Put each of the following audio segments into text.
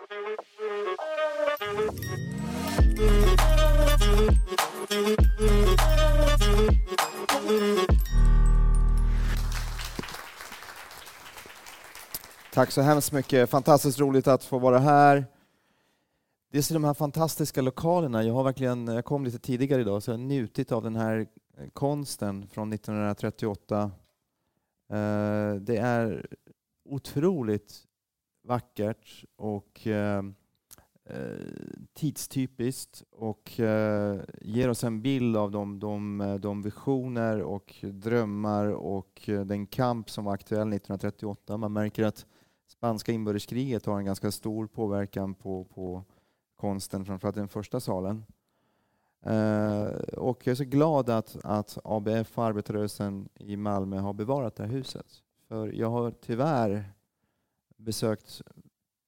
Tack så hemskt mycket. Fantastiskt roligt att få vara här. Dels är de här fantastiska lokalerna. Jag, har verkligen, jag kom lite tidigare idag så jag har njutit av den här eh, konsten från 1938. Eh, det är otroligt vackert och eh, eh tidstypiskt och eh, ger oss en bild av de, de, de visioner och drömmar och eh, den kamp som var aktuell 1938. Man märker att spanska inbördeskriget har en ganska stor påverkan på, på konsten, framförallt den första salen. Eh, och jag är så glad att, att ABF och arbetarrörelsen i Malmö har bevarat det här huset. För jag har tyvärr besökt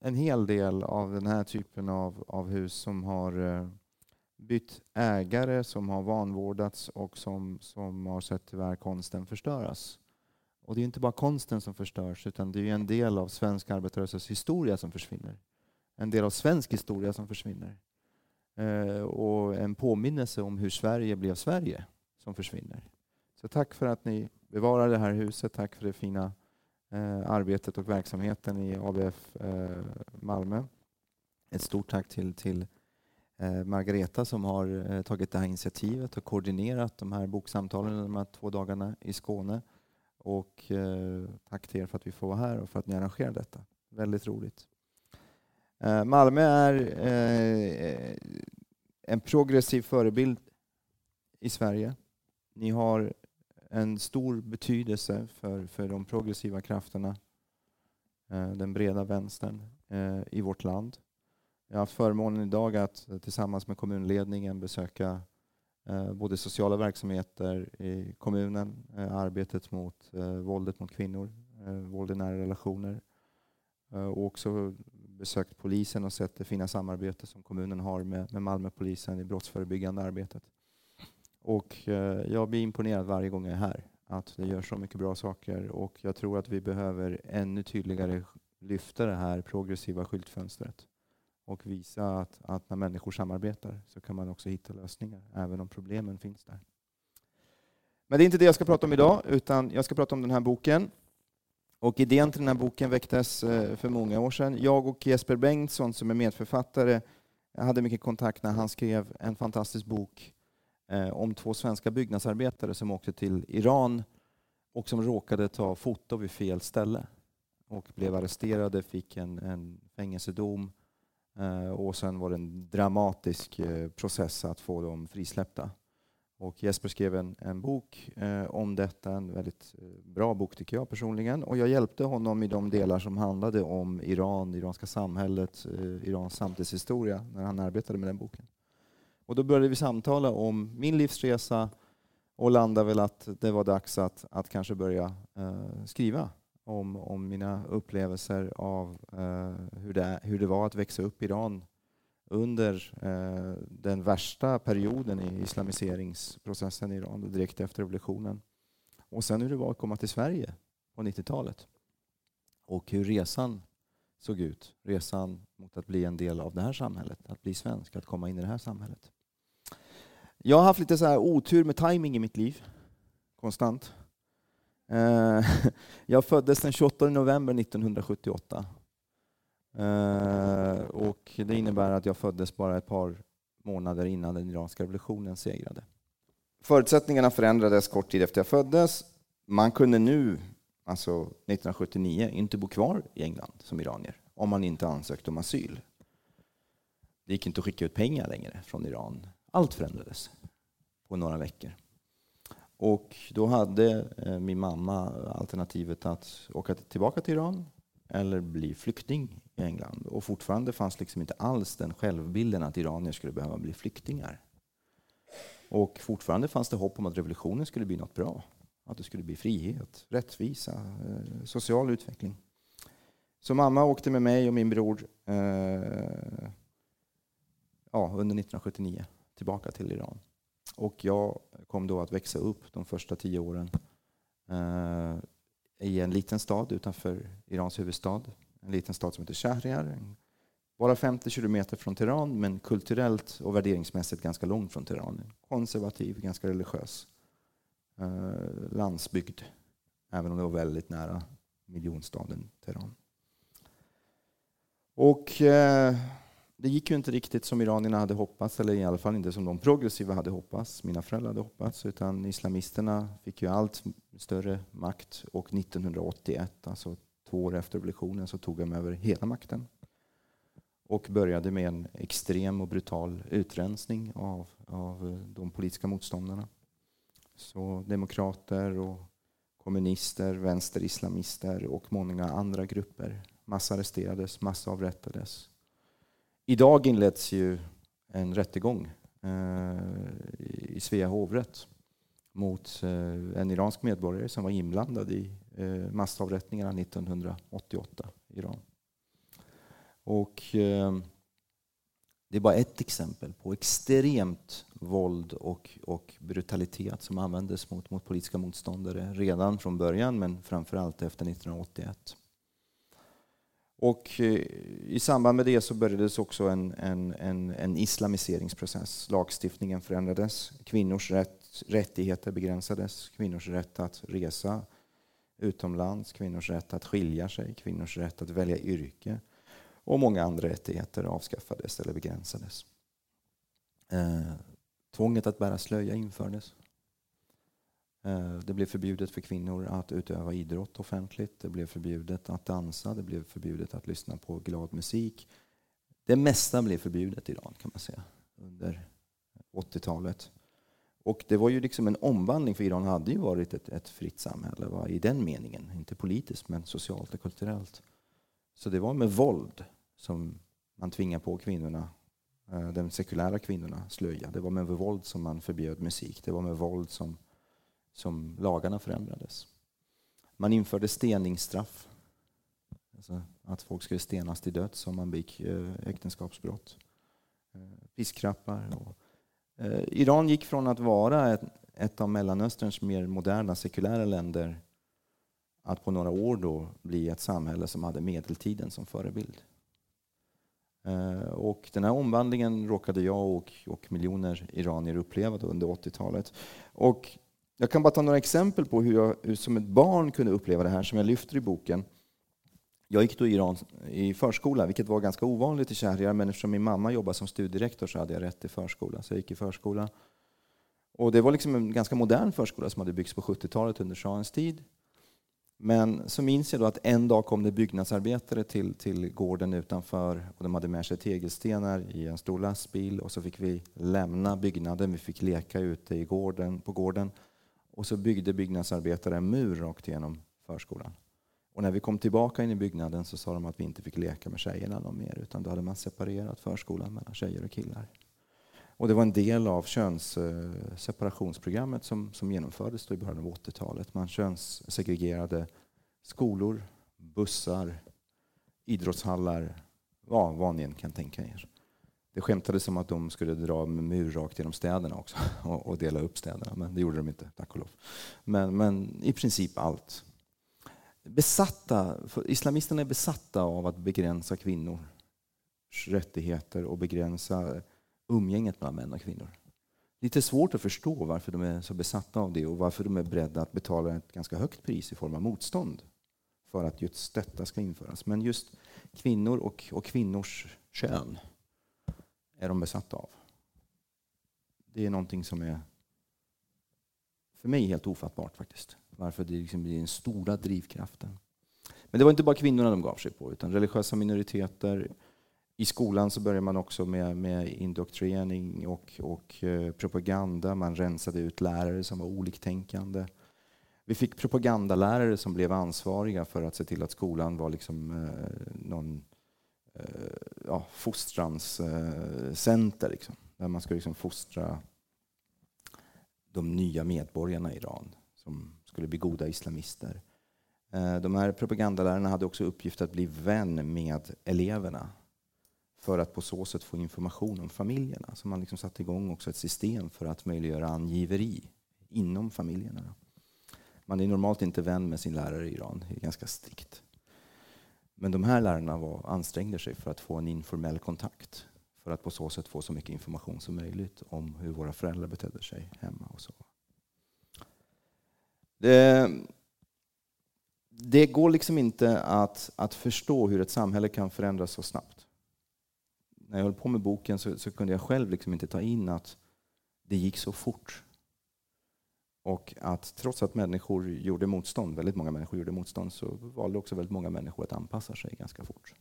en hel del av den här typen av, av hus som har eh, bytt ägare, som har vanvårdats och som, som har sett tyvärr konsten förstöras. Och det är inte bara konsten som förstörs, utan det är en del av svensk arbetarrörelses historia som försvinner. En del av svensk historia som försvinner. Eh, och en påminnelse om hur Sverige blev Sverige som försvinner. Så tack för att ni bevarar det här huset. Tack för det fina Eh, arbetet och verksamheten i ABF eh, Malmö. Ett stort tack till, till eh, Margareta som har tagit det här initiativet och koordinerat de här boksamtalen de här två dagarna i Skåne. Och tack till er för att vi får vara här och för att ni arrangerar detta. Väldigt roligt. Eh, Malmö är eh, en progressiv förebild i Sverige. Ni har en stor betydelse för, för de progressiva krafterna, eh, den breda vänstern eh, i vårt land. Jag har haft förmånen idag att eh, tillsammans med kommunledningen besöka både sociala verksamheter i kommunen, arbetet mot våldet mot kvinnor, våld i nära relationer och också besökt polisen och sett det fina samarbete som kommunen har med, med Malmöpolisen i brottsförebyggande arbetet. Och eh, jag blir imponerad varje gång jag är här, att det gör så mycket bra saker och jag tror att vi behöver ännu tydligare lyfta det här progressiva skyltfönstret och visa att, att när människor samarbetar så kan man också hitta lösningar, även om problemen finns där. Men det är inte det jag ska prata om idag, utan jag ska prata om den här boken och idén till den här boken väcktes eh, för många år sedan. Jag och Jesper Bengtsson som är medförfattare hade mycket kontakt när han skrev en fantastisk bok Eh, om två svenska byggnadsarbetare som åkte till Iran och som råkade ta foto vid fel ställe och blev arresterade, fick en, en fängelsedom eh, och sen var det en dramatisk eh, process att få dem frisläppta. Och Jesper skrev en, en bok eh, om detta, en väldigt bra bok tycker jag personligen. Och jag hjälpte honom i de delar som handlade om Iran, det iranska samhället, eh, Irans samtidshistoria när han arbetade med den boken. Och då började vi samtala om min livsresa och landade väl att det var dags att, att kanske börja eh, skriva om, om mina upplevelser av eh, hur, det, hur det var att växa upp i Iran under eh, den värsta perioden i islamiseringsprocessen i Iran, direkt efter revolutionen. Och sen hur det var att komma till Sverige på 90-talet. Och hur resan såg ut. Resan mot att bli en del av det här samhället, att bli svensk, att komma in i det här samhället. Jag har haft lite så här otur med timing i mitt liv, konstant. Eh, jag föddes den 28 november 1978 eh, och det innebär att jag föddes bara ett par månader innan den iranska revolutionen segrade. Förutsättningarna förändrades kort tid efter jag föddes. Man kunde nu, alltså 1979, inte bo kvar i England som iranier om man inte ansökte om asyl. Det gick inte att skicka ut pengar längre från Iran. Allt förändrades på några veckor. Och då hade eh, min mamma alternativet att åka tillbaka till Iran eller bli flykting i England. Och fortfarande fanns liksom inte alls den självbilden att iranier skulle behöva bli flyktingar. Och fortfarande fanns det hopp om att revolutionen skulle bli något bra. Att det skulle bli frihet, rättvisa, eh, social utveckling. Så mamma åkte med mig och min bror eh, ja, under 1979 tillbaka till Iran. Och jag kom då att växa upp de första tio åren eh, i en liten stad utanför Irans huvudstad. En liten stad som heter Shahriar, Bara 50 kilometer från Teheran, men kulturellt och värderingsmässigt ganska långt från Teheran. Konservativ, ganska religiös eh, landsbygd, även om det var väldigt nära miljonstaden Teheran. Och eh, det gick ju inte riktigt som iranierna hade hoppats, eller i alla fall inte som de progressiva hade hoppats, mina föräldrar hade hoppats, utan islamisterna fick ju allt större makt och 1981, alltså två år efter revolutionen, så tog de över hela makten och började med en extrem och brutal utrensning av, av de politiska motståndarna. Så demokrater och kommunister, vänsterislamister och många andra grupper massarresterades, massavrättades. Idag inleds ju en rättegång eh, i Svea hovrätt mot eh, en iransk medborgare som var inblandad i eh, massavrättningarna 1988 i Iran. Och det är bara ett exempel på extremt våld och, och brutalitet som användes mot, mot politiska motståndare redan från början, men framför allt efter 1981. Och eh, I samband med det så börjades också en, en, en, en, islamiseringsprocess. Lagstiftningen förändrades. Kvinnors rätt, rättigheter begränsades. Kvinnors rätt att resa utomlands, kvinnors rätt att skilja sig, kvinnors rätt att välja yrke och många andra rättigheter avskaffades eller begränsades. Eh, tvånget att bära slöja infördes. Eh, det blev förbjudet för kvinnor att utöva idrott offentligt. Det blev förbjudet att dansa. Det blev förbjudet att lyssna på glad musik. Det mesta blev förbjudet i Iran kan man säga under 80-talet. Och det var ju liksom en omvandling, för Iran hade ju varit ett, ett fritt samhälle va? i den meningen. Inte politiskt, men socialt och kulturellt. Så det var med våld som man tvingade på kvinnorna, eh, de sekulära kvinnorna, slöja. Det var med våld som man förbjöd musik. Det var med våld som, som lagarna förändrades. Man införde steningsstraff. Alltså att folk skulle stenas till döds om man begick eh, äktenskapsbrott. Eh, piskrappar. Och, eh, Iran gick från att vara ett, ett av Mellanösterns mer moderna sekulära länder att på några år då bli ett samhälle som hade medeltiden som förebild. Eh, och den här omvandlingen råkade jag och, och miljoner iranier uppleva under 80-talet. Och jag kan bara ta några exempel på hur jag hur som ett barn kunde uppleva det här som jag lyfter i boken. Jag gick då i Iran i förskola, vilket var ganska ovanligt i Shahriar, men eftersom min mamma jobbade som studierektor så hade jag rätt till förskola, så jag gick i förskola. Och det var liksom en ganska modern förskola som hade byggts på 70-talet under shahens tid. Men så minns jag då att en dag kom det byggnadsarbetare till, till gården utanför och de hade med sig tegelstenar i en stor lastbil och så fick vi lämna byggnaden. Vi fick leka ute i gården, på gården och så byggde byggnadsarbetare en mur rakt igenom förskolan. Och när vi kom tillbaka in i byggnaden så sa de att vi inte fick leka med tjejerna någon mer utan då hade man separerat förskolan mellan tjejer och killar. Och det var en del av könsseparationsprogrammet eh, som, som genomfördes i början av 80-talet. Man könssegregerade skolor, bussar, idrottshallar, ja, vad ni än kan tänka er. Det skämtades om att de skulle dra med mur rakt genom städerna också och, och dela upp städerna, men det gjorde de inte, tack och lov. Men, men i princip allt. Besatta, islamisterna är besatta av att begränsa kvinnors rättigheter och begränsa umgänget mellan män och kvinnor. Lite svårt att förstå varför de är så besatta av det och varför de är beredda att betala ett ganska högt pris i form av motstånd för att just detta ska införas. Men just kvinnor och, och kvinnors kön är de besatta av. Det är någonting som är för mig helt ofattbart faktiskt. Varför det liksom blir den stora drivkraften. Men det var inte bara kvinnorna de gav sig på, utan religiösa minoriteter, i skolan så började man också med, med indoktrinering och, och eh, propaganda. Man rensade ut lärare som var oliktänkande. Vi fick propagandalärare som blev ansvariga för att se till att skolan var liksom, eh, någon eh, Eh, ja, fostranscenter. Liksom, där man ska liksom fostra de nya medborgarna i Iran som skulle bli goda islamister. Eh, de här propagandalärarna hade också uppgift att bli vän med eleverna för att på så sätt få information om familjerna. Så man liksom satte igång också ett system för att möjliggöra angiveri inom familjerna. Man är normalt inte vän med sin lärare i Iran, det är ganska strikt. Men de här lärarna var, ansträngde sig för att få en informell kontakt för att på så sätt få så mycket information som möjligt om hur våra föräldrar betedde sig hemma och så. Det, det går liksom inte att, att förstå hur ett samhälle kan förändras så snabbt. När jag höll på med boken så, så kunde jag själv liksom inte ta in att det gick så fort. Och att trots att människor gjorde motstånd, väldigt många människor gjorde motstånd, så valde också väldigt många människor att anpassa sig ganska fort.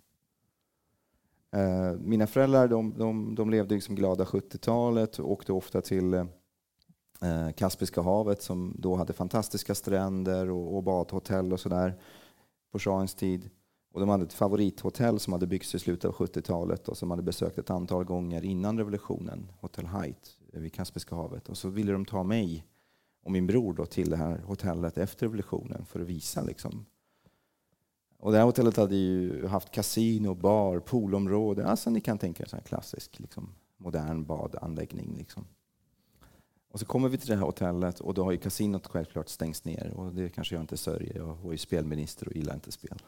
Eh, mina föräldrar de, de, de levde liksom glada 70-talet och åkte ofta till eh, Kaspiska havet som då hade fantastiska stränder och, och badhotell och sådär på shahens tid. Och de hade ett favorithotell som hade byggts i slutet av 70-talet och som hade besökt ett antal gånger innan revolutionen, Hotel Height vid Kaspiska havet. Och så ville de ta mig och min bror då till det här hotellet efter revolutionen för att visa liksom, och det här hotellet hade ju haft kasino, bar, poolområde. Alltså ni kan tänka er en klassisk liksom, modern badanläggning. Liksom. Och så kommer vi till det här hotellet och då har ju kasinot självklart stängts ner. Och det kanske jag inte sörjer. Jag var ju spelminister och gillar inte spel.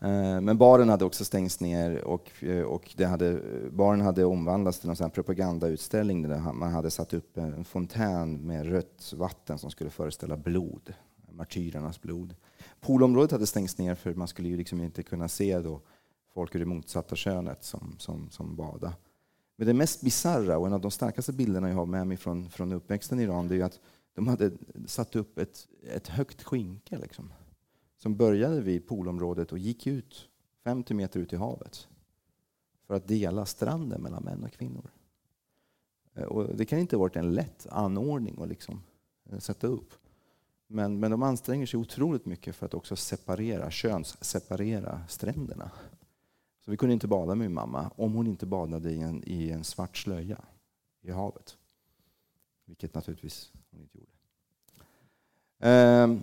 Eh, men baren hade också stängts ner och, eh, och det hade, baren hade omvandlats till en propagandautställning där man hade satt upp en fontän med rött vatten som skulle föreställa blod, martyrernas blod. Poolområdet hade stängts ner för man skulle ju liksom inte kunna se då folk ur det motsatta könet som, som, som bada. Men det mest bizarra och en av de starkaste bilderna jag har med mig från, från uppväxten i Iran det är att de hade satt upp ett, ett högt skynke liksom, som började vid poolområdet och gick ut 50 meter ut i havet för att dela stranden mellan män och kvinnor. Eh, och det kan inte ha varit en lätt anordning att liksom eh, sätta upp. Men, men de anstränger sig otroligt mycket för att också separera, könsseparera stränderna. Så vi kunde inte bada med min mamma om hon inte badade i en, i en svart slöja i havet. Vilket naturligtvis hon inte gjorde. Ehm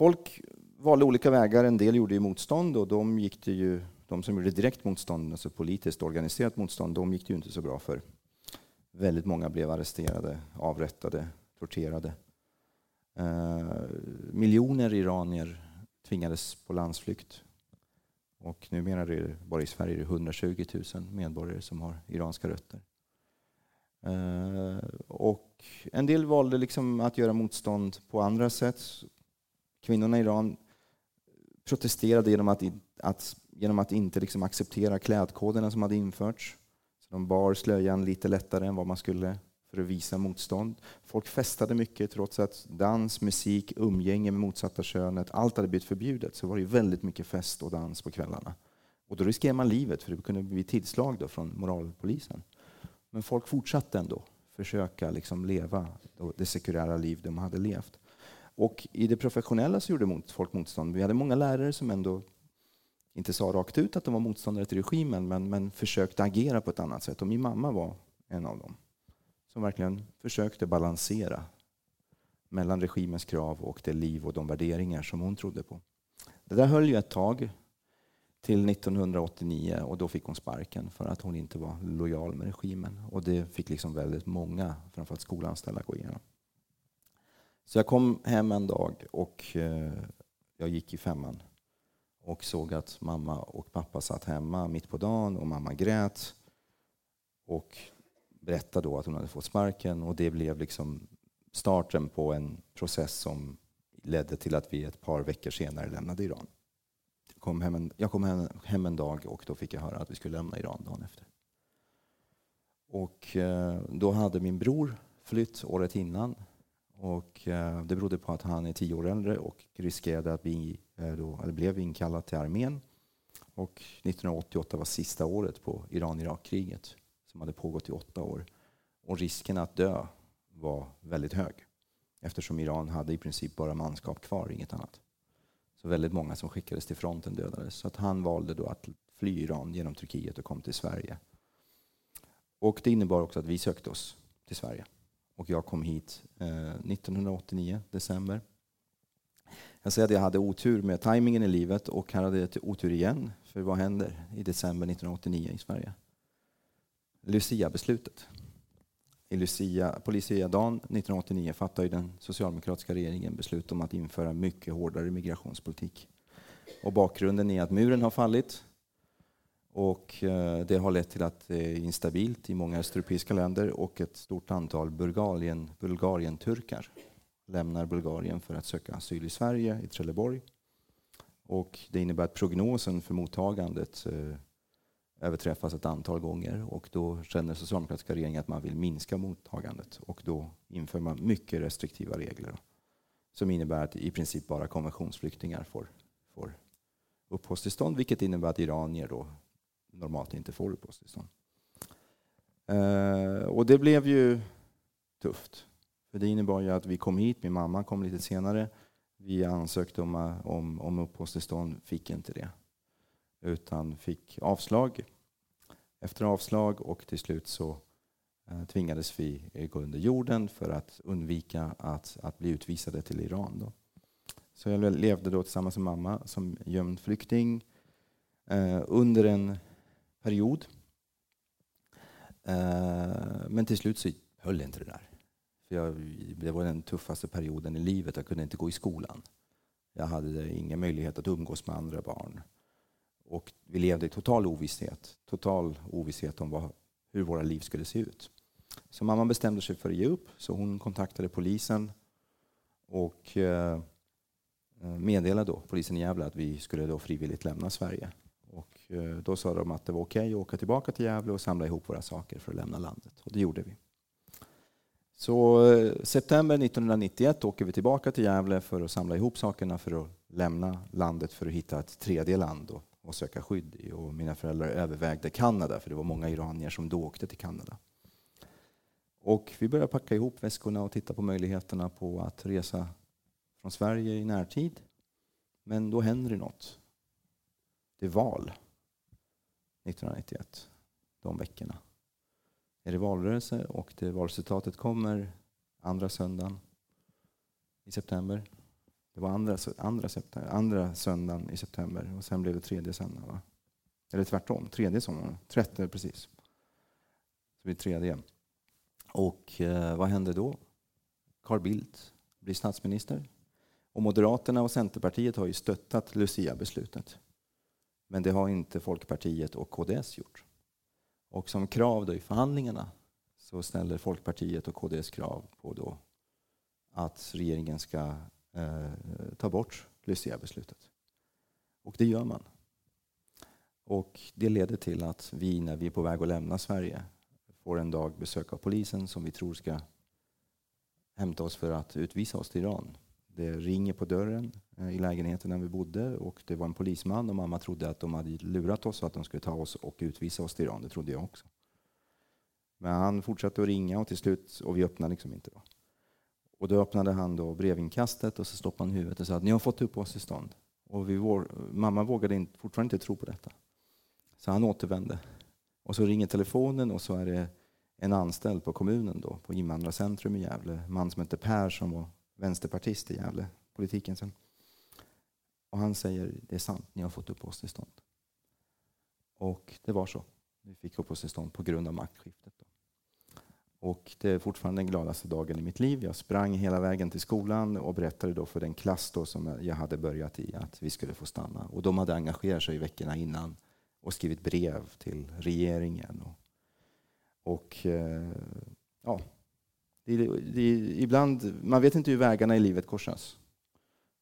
folk valde olika vägar. En del gjorde ju motstånd och de, gick det ju, de som gjorde direkt motstånd, alltså politiskt organiserat motstånd, de gick det ju inte så bra för. Väldigt många blev arresterade, avrättade, torterade. Eh, miljoner iranier tvingades på landsflykt. Och numera är det bara i Sverige det 120 000 medborgare som har iranska rötter. Eh, och en del valde liksom att göra motstånd på andra sätt. Kvinnorna i Iran protesterade genom att, att genom att inte liksom acceptera klädkoderna som hade införts. Så de bar slöjan lite lättare än vad man skulle för att visa motstånd. Folk festade mycket trots att dans, musik, umgänge med motsatta könet, allt hade blivit förbjudet. Så var det väldigt mycket fest och dans på kvällarna. Och då riskerar man livet för det kunde bli tillslag då från moralpolisen. Men folk fortsatte ändå försöka liksom leva det sekulära liv de hade levt. Och i det professionella så gjorde folk motstånd. Vi hade många lärare som ändå inte sa rakt ut att de var motståndare till regimen men, men försökte agera på ett annat sätt. Och min mamma var en av dem som verkligen försökte balansera mellan regimens krav och det liv och de värderingar som hon trodde på. Det där höll ju ett tag till 1989 och då fick hon sparken för att hon inte var lojal med regimen. Och det fick liksom väldigt många, framförallt skolanställda, gå igenom. Så jag kom hem en dag och eh, jag gick i femman och såg att mamma och pappa satt hemma mitt på dagen och mamma grät. Och berättade då att hon hade fått sparken och det blev liksom starten på en process som ledde till att vi ett par veckor senare lämnade Iran. Jag kom hem en, jag kom hem, en dag och då fick jag höra att vi skulle lämna Iran dagen efter. Och eh, då hade min bror flytt året innan och eh, det berodde på att han är tio år äldre och riskerade att bli, eh, då, eller blev inkallad till armén. Och 1988 var sista året på Iran-Irak-kriget som hade pågått i åtta år. Och risken att dö var väldigt hög eftersom Iran hade i princip bara manskap kvar, inget annat. Så väldigt många som skickades till fronten dödades. Så att han valde då att fly Iran genom Turkiet och kom till Sverige. Och det innebar också att vi sökte oss till Sverige. Och jag kom hit eh, 1989, december. Jag säger att jag hade otur med tajmingen i livet och här hade jag otur igen. För vad händer i december 1989 i Sverige? Lucia-beslutet. I Lucia, på Lucia-dagen 1989 fattade den socialdemokratiska regeringen beslut om att införa mycket hårdare migrationspolitik. Och bakgrunden är att muren har fallit. Och eh, det har lett till att det är instabilt i många östeuropeiska länder och ett stort antal Bulgarien, Bulgarien-turkar lämnar Bulgarien för att söka asyl i Sverige, i Trelleborg. Och det innebär att prognosen för mottagandet eh, överträffas ett antal gånger och då känner socialdemokratiska regeringen att man vill minska mottagandet och då inför man mycket restriktiva regler som innebär att i princip bara konventionsflyktingar får, får uppehållstillstånd vilket innebär att iranier då normalt inte får uppehållstillstånd. Eh, och det blev ju tufft. För det innebar ju att vi kom hit, min mamma kom lite senare. Vi ansökte om, om, om uppehållstillstånd, fick inte det. Utan fick avslag efter avslag och till slut så eh, tvingades vi gå under jorden för att undvika att, att bli utvisade till Iran. Då. Så jag levde då tillsammans med mamma som gömd flykting eh, under en period. Eh, men till slut så höll inte det där. För jag, det var den tuffaste perioden i livet. Jag kunde inte gå i skolan. Jag hade ingen möjlighet att umgås med andra barn. Och vi levde i total ovisshet. Total ovisshet om vad, hur våra liv skulle se ut. Så mamma bestämde sig för att ge upp. Så hon kontaktade polisen och eh, eh, meddelade då polisen i Gävle att vi skulle då frivilligt lämna Sverige. Eh, då sa de att det var okej okay att åka tillbaka till Gävle och samla ihop våra saker för att lämna landet. Och det gjorde vi. Så eh, september 1991 åker vi tillbaka till Gävle för att samla ihop sakerna för att lämna landet för att hitta ett tredje land och, och söka skydd i. Och mina föräldrar övervägde Kanada för det var många iranier som då åkte till Kanada. Och vi började packa ihop väskorna och titta på möjligheterna på att resa från Sverige i närtid. Men då händer det något. Det är val 1991, de veckorna är det valrörelse och det valresultatet kommer andra söndagen i september. Det var andra, andra, september, andra söndagen i september och sen blev det tredje söndagen. Va? Eller tvärtom, tredje söndagen. Trettonde precis. Så blir tredje. Och eh, vad hände då? Carl Bildt blir statsminister. Och Moderaterna och Centerpartiet har ju stöttat Lucia-beslutet. Men det har inte Folkpartiet och KDS gjort. Och som krav då i förhandlingarna så ställer Folkpartiet och KDS krav på då att regeringen ska eh, ta bort Lucia-beslutet. Och det gör man. Och det leder till att vi, när vi är på väg att lämna Sverige, får en dag besök av polisen som vi tror ska hämta oss för att utvisa oss till Iran. Det ringer på dörren eh, i lägenheten där vi bodde och det var en polisman och mamma trodde att de hade lurat oss och att de skulle ta oss och utvisa oss till Iran. Det trodde jag också. Men han fortsatte att ringa och till slut, och vi öppnade liksom inte. Då. Och då öppnade han då brevinkastet och så stoppade han huvudet och sa att ni har fått uppehållstillstånd. Och vi vår, mamma vågade fortfarande inte tro på detta. Så han återvände. Och så ringer telefonen och så är det en anställd på kommunen då, på Invandrarcentrum i Gävle, en man som heter Per som var vänsterpartist i Gävle, politiken sen. Och han säger, det är sant, ni har fått uppehållstillstånd. Och det var så. Vi fick uppehållstillstånd på grund av maktskiftet. Då. Och det är fortfarande den gladaste dagen i mitt liv. Jag sprang hela vägen till skolan och berättade då för den klass då som jag hade börjat i att vi skulle få stanna. Och de hade engagerat sig i veckorna innan och skrivit brev till regeringen. Och, och eh, ja, det, det, ibland, man vet inte hur vägarna i livet korsas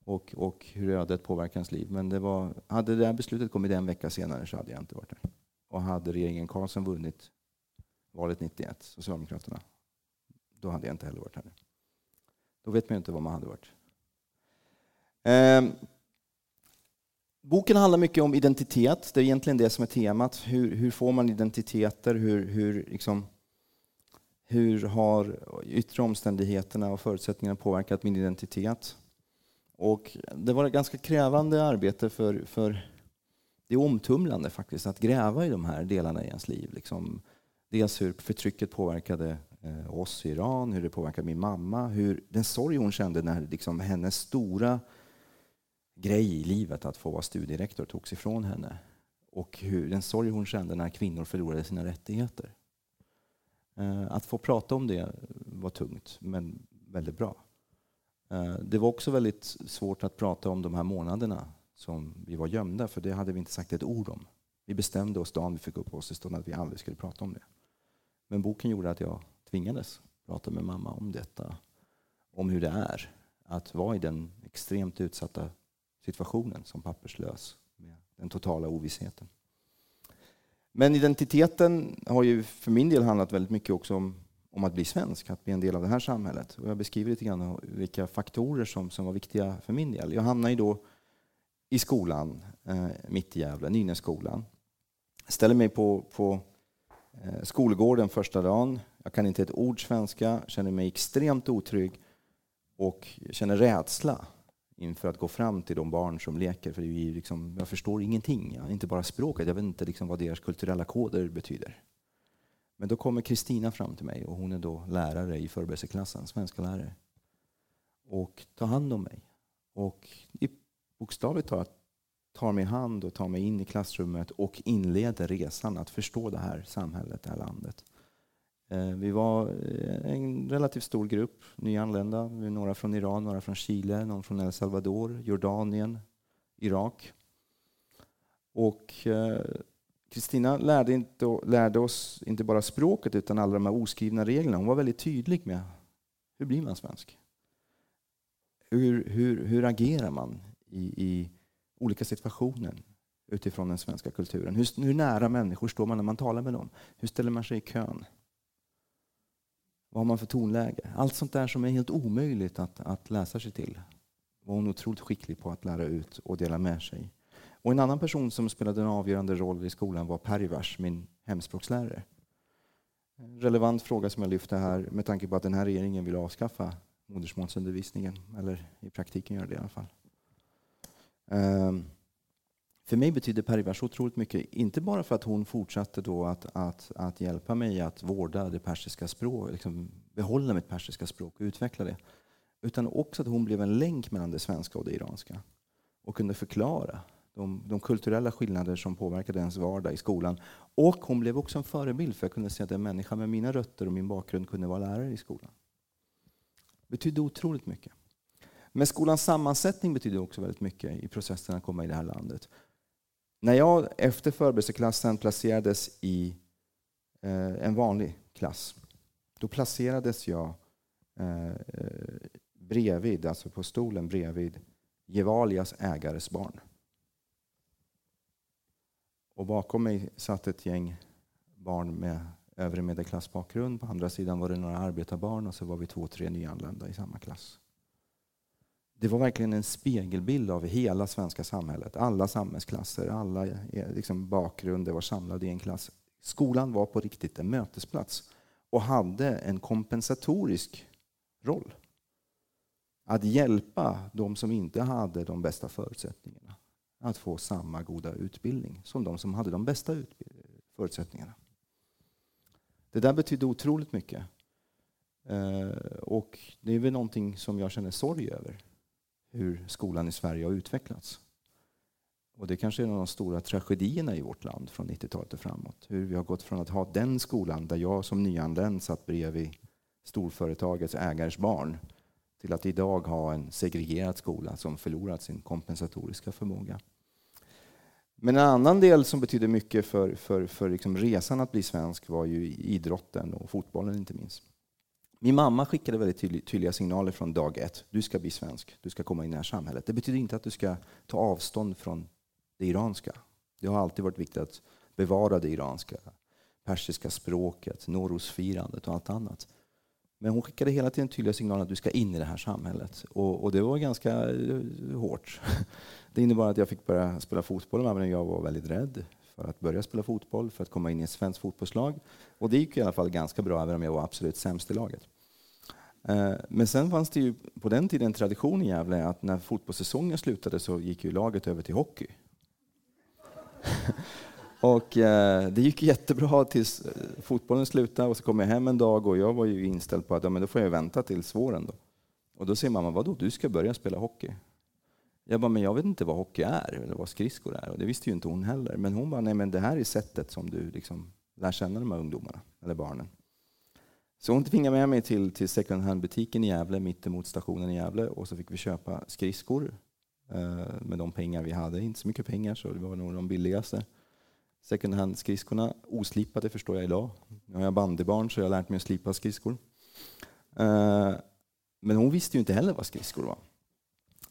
och, och hur ödet påverkar ens liv. Men det var, hade det här beslutet kommit en vecka senare så hade jag inte varit där. Och hade regeringen Karlsson vunnit valet 91, Socialdemokraterna, då hade jag inte heller varit här. Då vet man ju inte vad man hade varit. Eh, boken handlar mycket om identitet. Det är egentligen det som är temat. Hur, hur får man identiteter? Hur, hur liksom, hur har yttre omständigheterna och förutsättningarna påverkat min identitet? Och det var ett ganska krävande arbete för, för det är omtumlande faktiskt att gräva i de här delarna i ens liv. Liksom, dels hur förtrycket påverkade eh, oss i Iran, hur det påverkade min mamma, hur den sorg hon kände när liksom, hennes stora grej i livet, att få vara studierektor, togs ifrån henne. Och hur den sorg hon kände när kvinnor förlorade sina rättigheter. Eh, att få prata om det var tungt, men väldigt bra. Eh, det var också väldigt svårt att prata om de här månaderna som vi var gömda, för det hade vi inte sagt ett ord om. Vi bestämde oss dagen vi fick uppehållstillstånd att vi aldrig skulle prata om det. Men boken gjorde att jag tvingades prata med mamma om detta. Om hur det är att vara i den extremt utsatta situationen som papperslös med den totala ovissheten. Men identiteten har ju för min del handlat väldigt mycket också om, om att bli svensk, att bli en del av det här samhället. Och jag beskriver lite grann vilka faktorer som, som var viktiga för min del. Jag hamnade ju då i skolan, eh, mitt i Gävle, Nynässkolan. Ställer mig på, på eh, skolgården första dagen. Jag kan inte ett ord svenska, känner mig extremt otrygg och känner rädsla inför att gå fram till de barn som leker. För det är liksom, jag förstår ingenting, ja, inte bara språket. Jag vet inte liksom vad deras kulturella koder betyder. Men då kommer Kristina fram till mig och hon är då lärare i förberedelseklassen, svenska lärare. Och tar hand om mig. Och bokstavligt talat tar mig i hand och tar mig in i klassrummet och inleder resan att förstå det här samhället, det här landet. Eh, vi var eh, en relativt stor grupp nyanlända. Några från Iran, några från Chile, någon från El Salvador, Jordanien, Irak. Och eh, Kristina lärde, lärde oss inte bara språket utan alla de här oskrivna reglerna. Hon var väldigt tydlig med hur blir man svensk? Hur, hur, hur agerar man i, i olika situationer utifrån den svenska kulturen? Hur, hur nära människor står man när man talar med dem? Hur ställer man sig i kön? Vad har man för tonläge? Allt sånt där som är helt omöjligt att, att läsa sig till var hon otroligt skicklig på att lära ut och dela med sig. Och en annan person som spelade en avgörande roll i skolan var Perivars, min hemspråkslärare. En relevant fråga som jag lyfte här med tanke på att den här regeringen vill avskaffa modersmålsundervisningen, eller i praktiken gör det i alla fall. Um, för mig betyder Perivas otroligt mycket, inte bara för att hon fortsatte då att, att, att hjälpa mig att vårda det persiska språket, liksom behålla mitt persiska språk och utveckla det. Utan också att hon blev en länk mellan det svenska och det iranska. Och kunde förklara de, de kulturella skillnader som påverkade ens vardag i skolan. Och hon blev också en förebild för jag kunde se att en människa med mina rötter och min bakgrund kunde vara lärare i skolan. Det betydde otroligt mycket. Men skolans sammansättning betyder också väldigt mycket i processen att komma i det här landet. När jag efter förberedelseklassen placerades i eh, en vanlig klass, då placerades jag eh, bredvid, alltså på stolen bredvid Gevalias ägares barn. Och bakom mig satt ett gäng barn med övre medelklassbakgrund. På andra sidan var det några arbetarbarn och så var vi två, tre nyanlända i samma klass. Det var verkligen en spegelbild av hela svenska samhället. Alla samhällsklasser, alla eh, liksom bakgrunder var samlade i en klass. Skolan var på riktigt en mötesplats och hade en kompensatorisk roll. Att hjälpa de som inte hade de bästa förutsättningarna att få samma goda utbildning som de som hade de bästa förutsättningarna. Det där betydde otroligt mycket. Eh, och det är väl någonting som jag känner sorg över hur skolan i Sverige har utvecklats. Och det kanske är en av de stora tragedierna i vårt land från 90-talet och framåt. Hur vi har gått från att ha den skolan där jag som nyanländ satt bredvid storföretagets ägares barn till att idag ha en segregerad skola som förlorat sin kompensatoriska förmåga. Men en annan del som betydde mycket för, för, för liksom resan att bli svensk var ju idrotten och fotbollen inte minst. Min mamma skickade väldigt tydliga signaler från dag ett. Du ska bli svensk, du ska komma in i det här samhället. Det betyder inte att du ska ta avstånd från det iranska. Det har alltid varit viktigt att bevara det iranska, persiska språket, Norosfirandet och allt annat. Men hon skickade hela tiden tydliga signaler att du ska in i det här samhället. Och, och det var ganska eh, hårt. Det innebar att jag fick börja spela fotboll även om jag var väldigt rädd för att börja spela fotboll, för att komma in i ett svenskt fotbollslag. Och det gick i alla fall ganska bra, även om jag var absolut sämst i laget. Eh, men sen fanns det ju på den tiden en tradition i Gävle att när fotbollssäsongen slutade så gick ju laget över till hockey. och eh, det gick jättebra tills eh, fotbollen slutade och så kom jag hem en dag och jag var ju inställd på att ja, men då får jag vänta tills våren. Då. Och då säger mamma, vadå, du ska börja spela hockey? Jag bara, men jag vet inte vad hockey är eller vad skridskor är. Och det visste ju inte hon heller. Men hon bara, nej men det här är sättet som du liksom lär känna de här ungdomarna, eller barnen. Så hon tvingade med mig till, till second hand-butiken i Gävle, mittemot stationen i Gävle. Och så fick vi köpa skridskor eh, med de pengar vi hade. Inte så mycket pengar, så det var nog de billigaste. Second hand-skridskorna, oslipade förstår jag idag. Nu har jag bandybarn så jag har lärt mig att slipa skridskor. Eh, men hon visste ju inte heller vad skridskor var.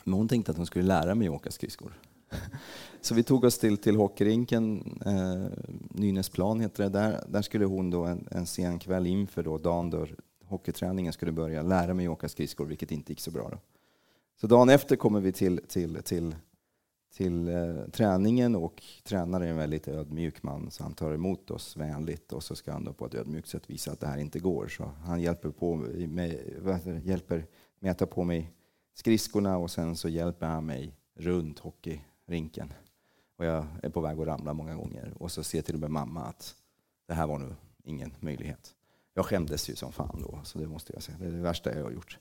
Men hon tänkte att hon skulle lära mig att åka skridskor. Så vi tog oss till, till hockeyrinken, eh, Nynäsplan heter det. Där, där skulle hon då en, en sen kväll inför då dagen då hockeyträningen skulle börja lära mig att åka skridskor, vilket inte gick så bra. Då. Så dagen efter kommer vi till, till, till, till eh, träningen och tränaren är en väldigt ödmjuk man så han tar emot oss vänligt och så ska han då på ett ödmjukt sätt visa att det här inte går. Så han hjälper, på mig, hjälper mig att ta på mig skridskorna och sen så hjälper han mig runt hockeyrinken. Och jag är på väg att ramla många gånger. Och så ser till och med mamma att det här var nu ingen möjlighet. Jag skämdes ju som fan då, så det måste jag säga. Det är det värsta jag har gjort.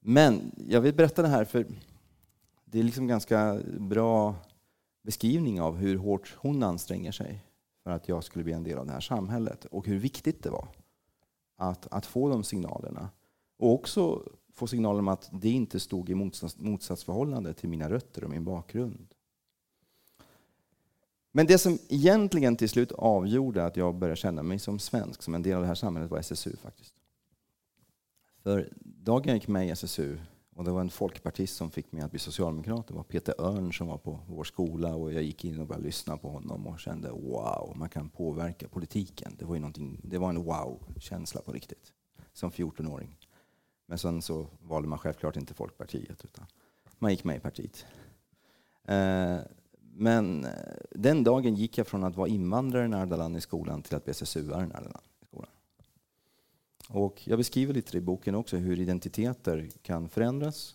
Men jag vill berätta det här för det är liksom ganska bra beskrivning av hur hårt hon anstränger sig för att jag skulle bli en del av det här samhället och hur viktigt det var att, att få de signalerna. Och också få signalen om att det inte stod i motsats, motsatsförhållande till mina rötter och min bakgrund. Men det som egentligen till slut avgjorde att jag började känna mig som svensk, som en del av det här samhället, var SSU faktiskt. För dagen jag gick med i SSU, och det var en folkpartist som fick mig att bli socialdemokrat, det var Peter Örn som var på vår skola och jag gick in och började lyssna på honom och kände wow, man kan påverka politiken. Det var, ju det var en wow-känsla på riktigt, som 14-åring. Men sen så valde man självklart inte Folkpartiet, utan man gick med i partiet. Eh, men eh, den dagen gick jag från att vara invandrare i Nardalan i skolan till att bli SSU-are i Nardalan i skolan. Och jag beskriver lite i boken också hur identiteter kan förändras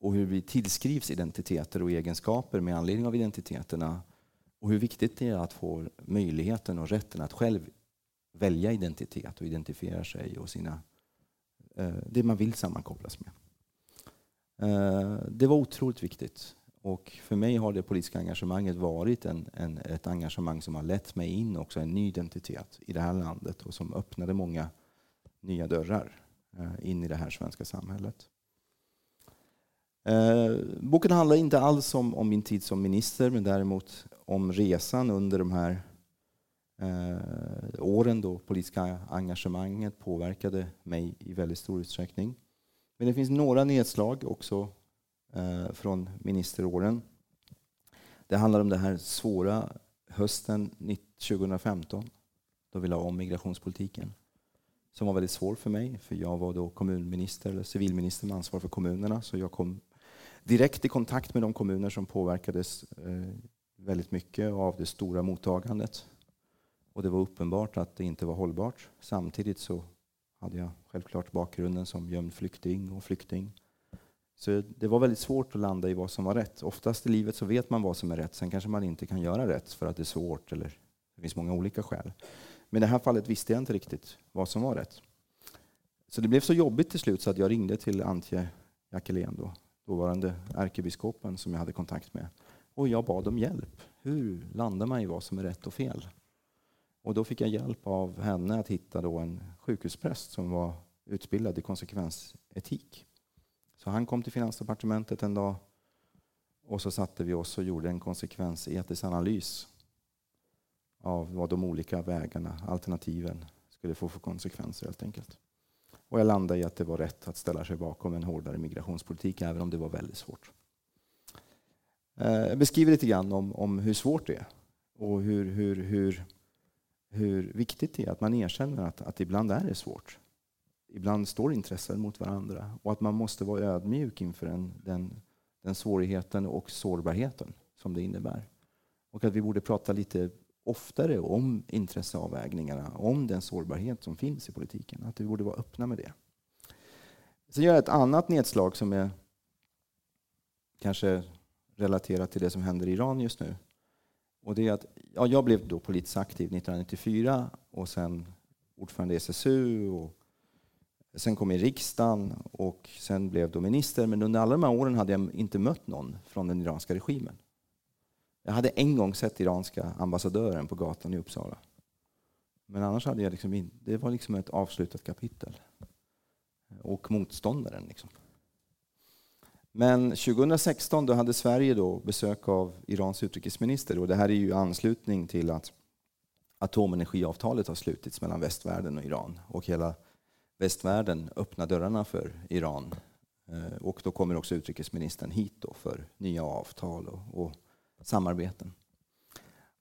och hur vi tillskrivs identiteter och egenskaper med anledning av identiteterna och hur viktigt det är att få möjligheten och rätten att själv välja identitet och identifiera sig och sina, Eh, det man vill sammankopplas med. Eh, det var otroligt viktigt. Och för mig har det politiska engagemanget varit en, en, ett engagemang som har lett mig in också en ny identitet i det här landet och som öppnade många nya dörrar eh, in i det här svenska samhället. Eh, boken handlar inte alls om, om, min tid som minister men däremot om resan under de här eh, åren då politiska engagemanget påverkade mig i väldigt stor utsträckning. Men det finns några nedslag också eh, från ministeråren. Det handlar om den här svåra hösten 2015 då vi la om migrationspolitiken som var väldigt svår för mig för jag var då kommunminister eller civilminister med ansvar för kommunerna så jag kom direkt i kontakt med de kommuner som påverkades eh, väldigt mycket av det stora mottagandet. Och det var uppenbart att det inte var hållbart. Samtidigt så hade jag självklart bakgrunden som gömd flykting och flykting. Så det var väldigt svårt att landa i vad som var rätt. Oftast i livet så vet man vad som är rätt, sen kanske man inte kan göra rätt för att det är svårt eller det finns många olika skäl. Men i det här fallet visste jag inte riktigt vad som var rätt. Så det blev så jobbigt till slut så att jag ringde till Antje Jackelén, då, dåvarande ärkebiskopen som jag hade kontakt med. Och jag bad om hjälp. Hur landar man i vad som är rätt och fel? Och då fick jag hjälp av henne att hitta då en sjukhuspräst som var utbildad i konsekvensetik. Så han kom till Finansdepartementet en dag och så satte vi oss och gjorde en konsekvensetisk analys av vad de olika vägarna, alternativen, skulle få för konsekvenser helt enkelt. Och jag landade i att det var rätt att ställa sig bakom en hårdare migrationspolitik, även om det var väldigt svårt. Eh, jag beskriver lite grann om, om hur svårt det är och hur, hur, hur, hur viktigt det är att man erkänner att, att ibland är det svårt ibland står intressen mot varandra och att man måste vara ödmjuk inför den, den, den svårigheten och sårbarheten som det innebär. Och att vi borde prata lite oftare om intresseavvägningarna, om den sårbarhet som finns i politiken. Att vi borde vara öppna med det. Sen gör jag ett annat nedslag som är kanske relaterat till det som händer i Iran just nu. Och det är att ja, jag blev då politiskt aktiv 1994 och sen ordförande i SSU och Sen kom jag i riksdagen och sen blev jag minister. Men under alla de här åren hade jag inte mött någon från den iranska regimen. Jag hade en gång sett iranska ambassadören på gatan i Uppsala. Men annars hade jag liksom, det var liksom ett avslutat kapitel. Och motståndaren. Liksom. Men 2016 då hade Sverige då besök av Irans utrikesminister och det här är ju anslutning till att atomenergiavtalet har slutits mellan västvärlden och Iran och hela västvärlden öppnar dörrarna för Iran. Eh, och då kommer också utrikesministern hit då för nya avtal och, och samarbeten.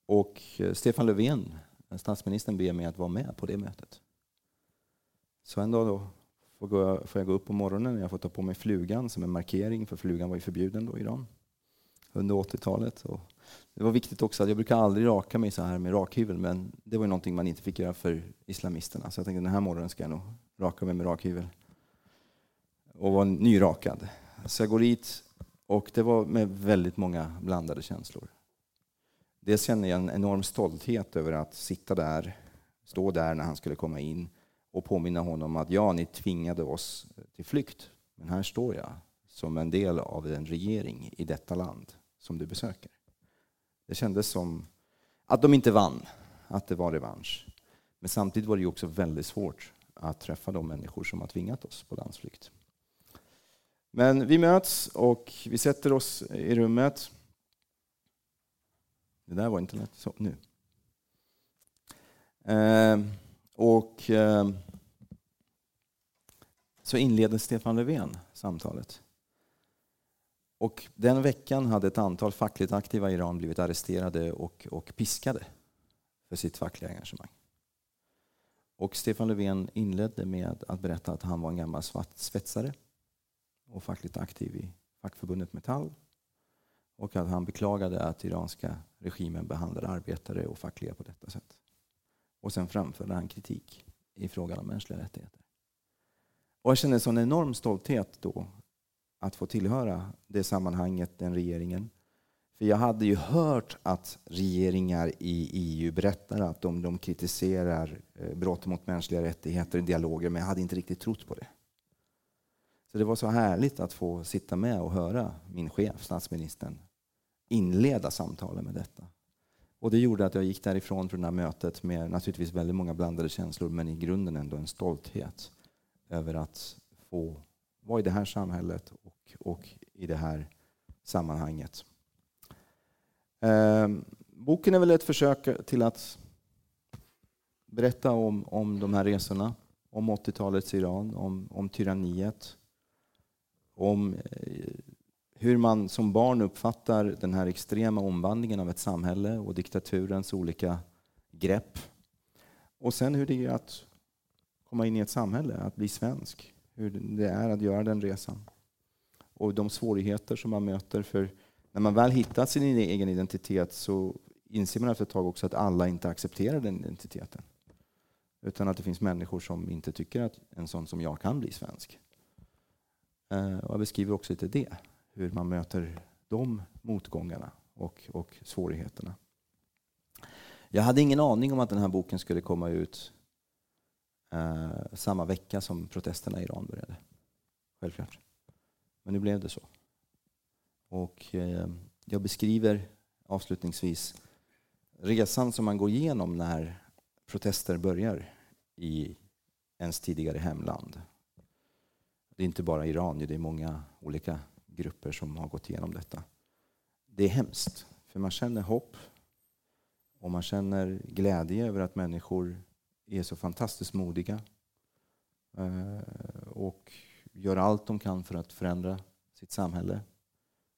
Och eh, Stefan Löfven, statsministern, ber mig att vara med på det mötet. Så en dag då får, gå, får jag gå upp på morgonen och jag får ta på mig flugan som en markering, för flugan var ju förbjuden då i Iran under 80-talet. det var viktigt också att jag brukar aldrig raka mig så här med rakhyvel, men det var ju någonting man inte fick göra för islamisterna. Så jag tänkte den här morgonen ska jag nog raka mig med rakhyvel. Och var nyrakad. Så jag går dit och det var med väldigt många blandade känslor. Dels känner jag en enorm stolthet över att sitta där, stå där när han skulle komma in och påminna honom att ja, ni tvingade oss till flykt, men här står jag som en del av en regering i detta land som du besöker. Det kändes som att de inte vann, att det var revansch. Men samtidigt var det också väldigt svårt att träffa de människor som har tvingat oss på landsflykt. Men vi möts och vi sätter oss i rummet. Det där var inte lätt. Så, nu. Eh, och eh, så inleder Stefan Löfven samtalet. Och den veckan hade ett antal fackligt aktiva i Iran blivit arresterade och, och piskade för sitt fackliga engagemang. Och Stefan Löfven inledde med att berätta att han var en gammal svetsare och fackligt aktiv i fackförbundet Metall och att han beklagade att iranska regimen behandlade arbetare och fackliga på detta sätt. Och sen framförde han kritik i frågan om mänskliga rättigheter. Och jag kände en sån enorm stolthet då att få tillhöra det sammanhanget, den regeringen. För jag hade ju hört att regeringar i EU berättar att de, de kritiserar eh, brott mot mänskliga rättigheter i dialoger, men jag hade inte riktigt trott på det. Så det var så härligt att få sitta med och höra min chef, statsministern, inleda samtalen med detta. Och det gjorde att jag gick därifrån från det här mötet med naturligtvis väldigt många blandade känslor, men i grunden ändå en stolthet över att få vara i det här samhället och, och i det här sammanhanget. Eh, boken är väl ett försök till att berätta om, om de här resorna, om 80-talets Iran, om, om tyranniet, om eh, hur man som barn uppfattar den här extrema omvandlingen av ett samhälle och diktaturens olika grepp. Och sen hur det är att komma in i ett samhälle, att bli svensk. Hur det är att göra den resan. Och de svårigheter som man möter. För när man väl hittat sin egen identitet så inser man efter ett tag också att alla inte accepterar den identiteten. Utan att det finns människor som inte tycker att en sån som jag kan bli svensk. Eh, och jag beskriver också lite det, hur man möter de motgångarna och, och svårigheterna. Jag hade ingen aning om att den här boken skulle komma ut eh, samma vecka som protesterna i Iran började. Självklart. Men nu blev det så. Och eh, jag beskriver avslutningsvis resan som man går igenom när protester börjar i ens tidigare hemland. Det är inte bara Iran, det är många olika grupper som har gått igenom detta. Det är hemskt, för man känner hopp och man känner glädje över att människor är så fantastiskt modiga eh, och gör allt de kan för att förändra sitt samhälle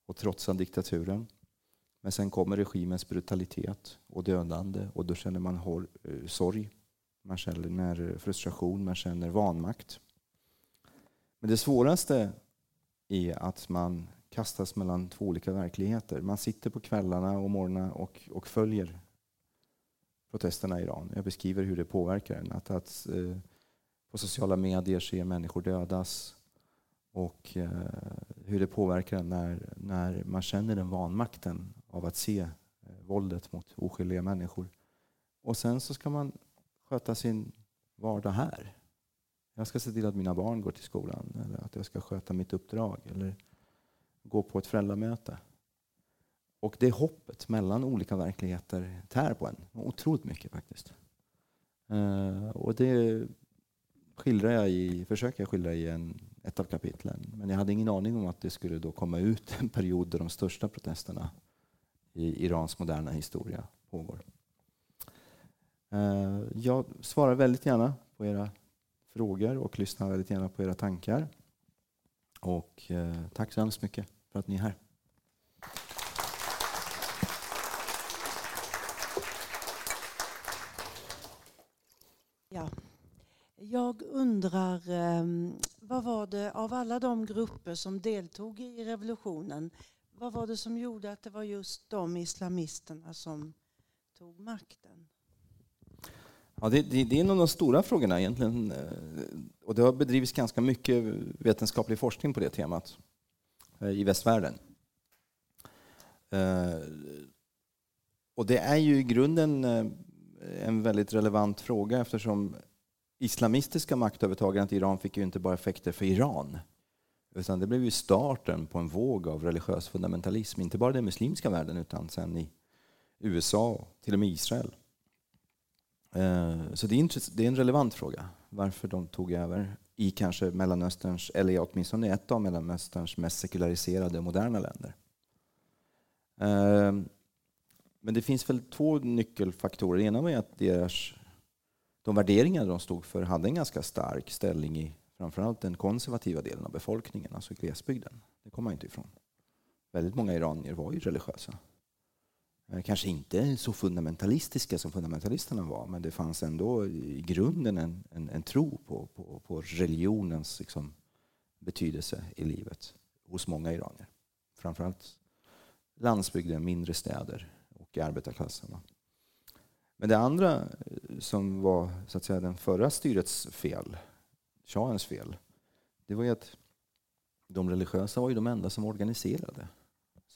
och trotsa diktaturen. Men sen kommer regimens brutalitet och dödande och då känner man eh, sorg, man känner frustration, man känner vanmakt. Men det svåraste är att man kastas mellan två olika verkligheter. Man sitter på kvällarna och morgnarna och, och följer protesterna i Iran. Jag beskriver hur det påverkar en. Att, att eh, på sociala medier se människor dödas och eh, hur det påverkar en när, när man känner den vanmakten av att se eh, våldet mot oskyldiga människor. Och sen så ska man sköta sin vardag här. Jag ska se till att mina barn går till skolan eller att jag ska sköta mitt uppdrag eller gå på ett föräldramöte. Och det hoppet mellan olika verkligheter tär på en otroligt mycket faktiskt. Eh, och det skildrar jag i, försöker jag skildra i en, ett av kapitlen. Men jag hade ingen aning om att det skulle då komma ut en period där de största protesterna i Irans moderna historia pågår. Eh, jag svarar väldigt gärna på era frågor och lyssnar väldigt gärna på era tankar. Och eh, tack så hemskt mycket för att ni är här. Ja. Jag undrar, ehm, vad var det av alla de grupper som deltog i revolutionen, vad var det som gjorde att det var just de islamisterna som tog makten? Ja, det, det, det, är en av de stora frågorna egentligen. Eh, och det har bedrivits ganska mycket vetenskaplig forskning på det temat eh, i västvärlden. Eh, och det är ju i grunden en väldigt relevant fråga eftersom islamistiska maktövertagandet i Iran fick ju inte bara effekter för Iran. Utan det blev ju starten på en våg av religiös fundamentalism, inte bara i den muslimska världen utan sen i USA och till och med Israel. Eh, så det är en relevant fråga, varför de tog över i kanske Mellanösterns, eller åtminstone ett av Mellanösterns mest sekulariserade och moderna länder. Eh, men det finns väl två nyckelfaktorer. Det ena var att deras, de värderingar de stod för hade en ganska stark ställning i framförallt den konservativa delen av befolkningen, alltså glesbygden. Det kommer man inte ifrån. Väldigt många iranier var ju religiösa. Eh, kanske inte så fundamentalistiska som fundamentalisterna var, men det fanns ändå i grunden en, en, en tro på, på, på religionens liksom, betydelse i livet hos många iranier. Framförallt landsbygden, mindre städer och arbetarklassen. Men det andra eh, som var så att säga, den förra styrets fel, shahens fel, det var ju att de religiösa var ju de enda som organiserade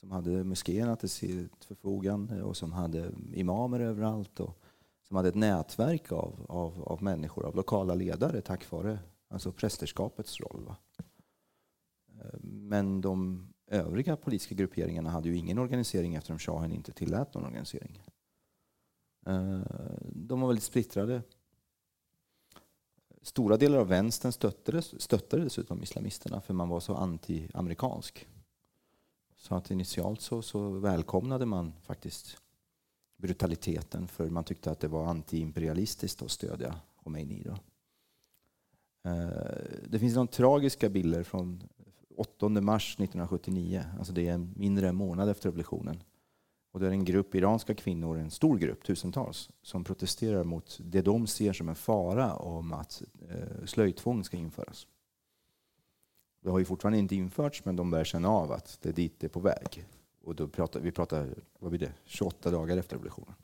som hade moskéerna till sitt förfogande och som hade imamer överallt och som hade ett nätverk av, av, av människor, av lokala ledare tack vare alltså prästerskapets roll. Va? Men de övriga politiska grupperingarna hade ju ingen organisering eftersom shahen inte tillät någon organisering. De var väldigt splittrade. Stora delar av vänstern stöttade, stöttade dessutom islamisterna för man var så anti-amerikansk. Så att initialt så, så välkomnade man faktiskt brutaliteten för man tyckte att det var antiimperialistiskt att stödja Khomeini. Då. Eh, det finns några tragiska bilder från 8 mars 1979, alltså det är mindre än en månad efter revolutionen. Och det är en grupp iranska kvinnor, en stor grupp, tusentals, som protesterar mot det de ser som en fara om att eh, slöjtvång ska införas. Det har ju fortfarande inte införts, men de börjar känna av att det är dit det är på väg. Och då pratar, vi pratar vad blir det, 28 dagar efter revolutionen.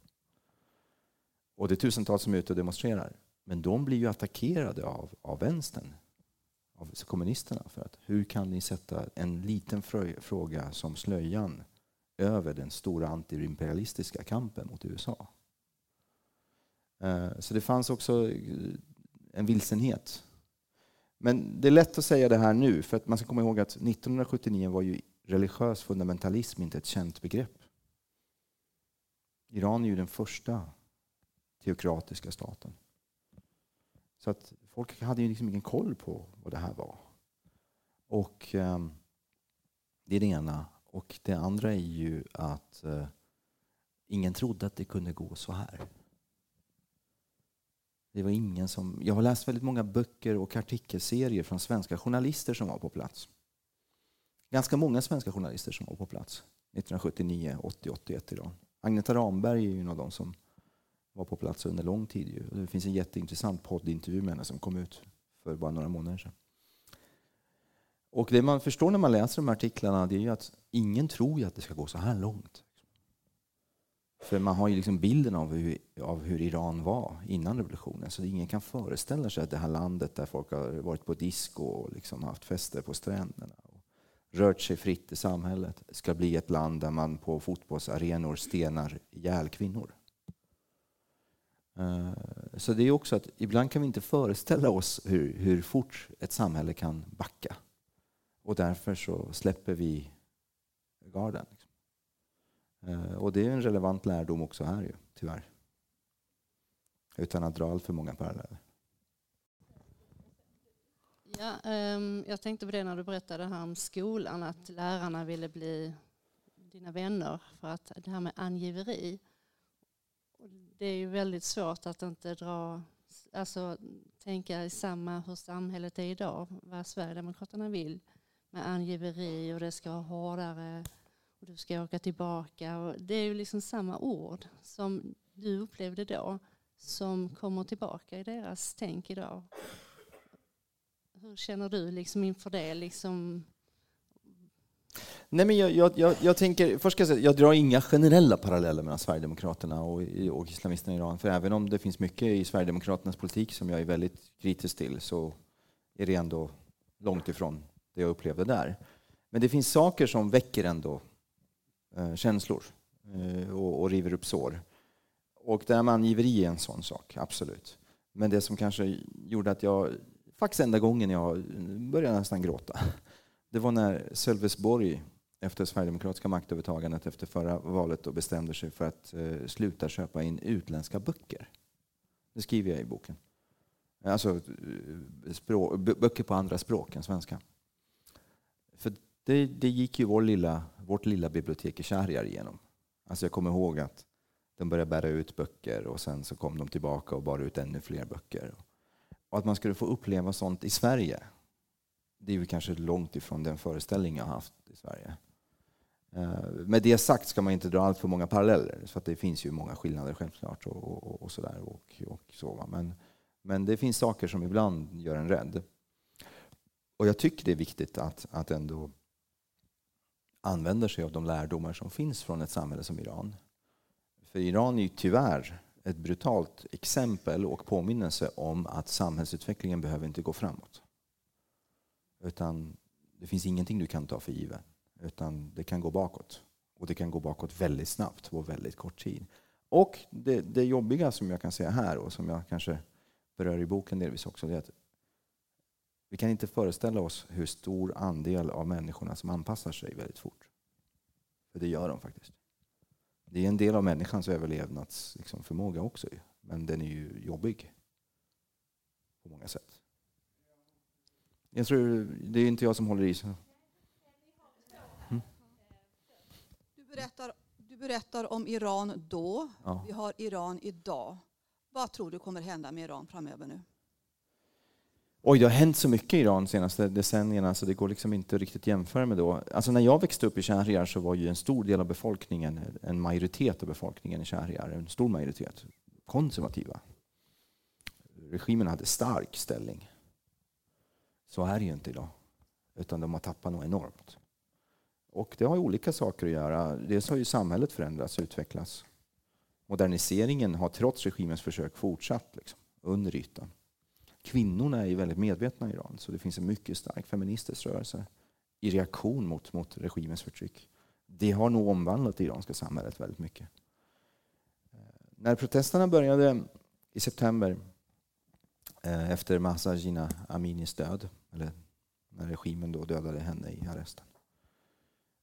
Och det är tusentals som är ute och demonstrerar. Men de blir ju attackerade av, av vänstern, av kommunisterna. För att hur kan ni sätta en liten fråga som slöjan över den stora antiimperialistiska kampen mot USA? Eh, så det fanns också en vilsenhet men det är lätt att säga det här nu, för att man ska komma ihåg att 1979 var ju religiös fundamentalism inte ett känt begrepp. Iran är ju den första teokratiska staten. Så att folk hade ju liksom ingen koll på vad det här var. Och eh, Det är det ena. Och det andra är ju att eh, ingen trodde att det kunde gå så här. Det var ingen som... Jag har läst väldigt många böcker och artikelserier från svenska journalister som var på plats. Ganska många svenska journalister som var på plats 1979, 80, 81 idag. Agneta Ramberg är ju en av de som var på plats under lång tid. Det finns en jätteintressant poddintervju med henne som kom ut för bara några månader sedan. Och det man förstår när man läser de här artiklarna det är att ingen tror att det ska gå så här långt. För man har ju liksom bilden av hur, av hur Iran var innan revolutionen. Så ingen kan föreställa sig att det här landet där folk har varit på disco och liksom haft fester på stränderna och rört sig fritt i samhället ska bli ett land där man på fotbollsarenor stenar ihjäl kvinnor. Eh, så det är också att ibland kan vi inte föreställa oss hur, hur fort ett samhälle kan backa. Och därför så släpper vi garden. Eh, och det är en relevant lärdom också här ju, tyvärr. Utan att dra allt för många paralleller. Ja, um, jag tänkte på det när du berättade här om skolan, att lärarna ville bli dina vänner för att det här med angiveri. Det är ju väldigt svårt att inte dra, alltså tänka i samma hur samhället är idag, vad Sverigedemokraterna vill med angiveri och det ska vara hårdare och du ska åka tillbaka. Och det är ju liksom samma ord som du upplevde då som kommer tillbaka i deras tänk idag. Hur känner du liksom inför det? Liksom? Nej, men jag, jag, jag, jag, tänker, först ska jag säga, jag drar inga generella paralleller mellan Sverigedemokraterna och, och islamisterna i Iran. För även om det finns mycket i Sverigedemokraternas politik som jag är väldigt kritisk till så är det ändå långt ifrån det jag upplevde där. Men det finns saker som väcker ändå Eh, känslor eh, och, och river upp sår. Och det här med angiveri är en sån sak, absolut. Men det som kanske gjorde att jag, faktiskt enda gången jag började nästan gråta, det var när Sölvesborg efter Sverigedemokratiska maktövertagandet efter förra valet då bestämde sig för att eh, sluta köpa in utländska böcker. Det skriver jag i boken. Alltså eh, språk, böcker på andra språk än svenska. För det, det gick ju vår lilla, vårt lilla bibliotek i Shahriar igenom. Alltså jag kommer ihåg att de började bära ut böcker och sen så kom de tillbaka och bar ut ännu fler böcker. Och att man skulle få uppleva sånt i Sverige, det är ju kanske långt ifrån den föreställning jag har haft i Sverige. Eh, med det sagt ska man inte dra allt för många paralleller, för det finns ju många skillnader självklart. Och, och, och sådär, och, och så, men, men det finns saker som ibland gör en rädd. Och jag tycker det är viktigt att, att ändå använder sig av de lärdomar som finns från ett samhälle som Iran. För Iran är ju tyvärr ett brutalt exempel och påminnelse om att samhällsutvecklingen behöver inte gå framåt. Utan det finns ingenting du kan ta för givet. Utan det kan gå bakåt. Och det kan gå bakåt väldigt snabbt på väldigt kort tid. Och det, det jobbiga som jag kan säga här och som jag kanske berör i boken delvis också, det är att vi kan inte föreställa oss hur stor andel av människorna som anpassar sig väldigt fort. För det gör de faktiskt. Det är en del av människans överlevnadsförmåga liksom, också. Men den är ju jobbig på många sätt. Jag tror, det är inte jag som håller i. Så. Mm. Du, berättar, du berättar om Iran då. Ja. Vi har Iran idag. Vad tror du kommer hända med Iran framöver nu? Oj, det har hänt så mycket i Iran de senaste decennierna så det går liksom inte riktigt att jämföra med då. Alltså när jag växte upp i Shahriar så var ju en stor del av befolkningen, en majoritet av befolkningen i Shahriar, en stor majoritet, konservativa. Regimen hade stark ställning. Så är det ju inte idag. Utan de har tappat något enormt. Och det har ju olika saker att göra. Dels har ju samhället förändrats och utvecklats. Moderniseringen har trots regimens försök fortsatt liksom, under ytan kvinnorna är väldigt medvetna i Iran, så det finns en mycket stark feministisk rörelse i reaktion mot, mot regimens förtryck. Det har nog omvandlat det iranska samhället väldigt mycket. Eh, när protesterna började i september eh, efter Mahsa Jina Aminis död, eller när regimen då dödade henne i arresten,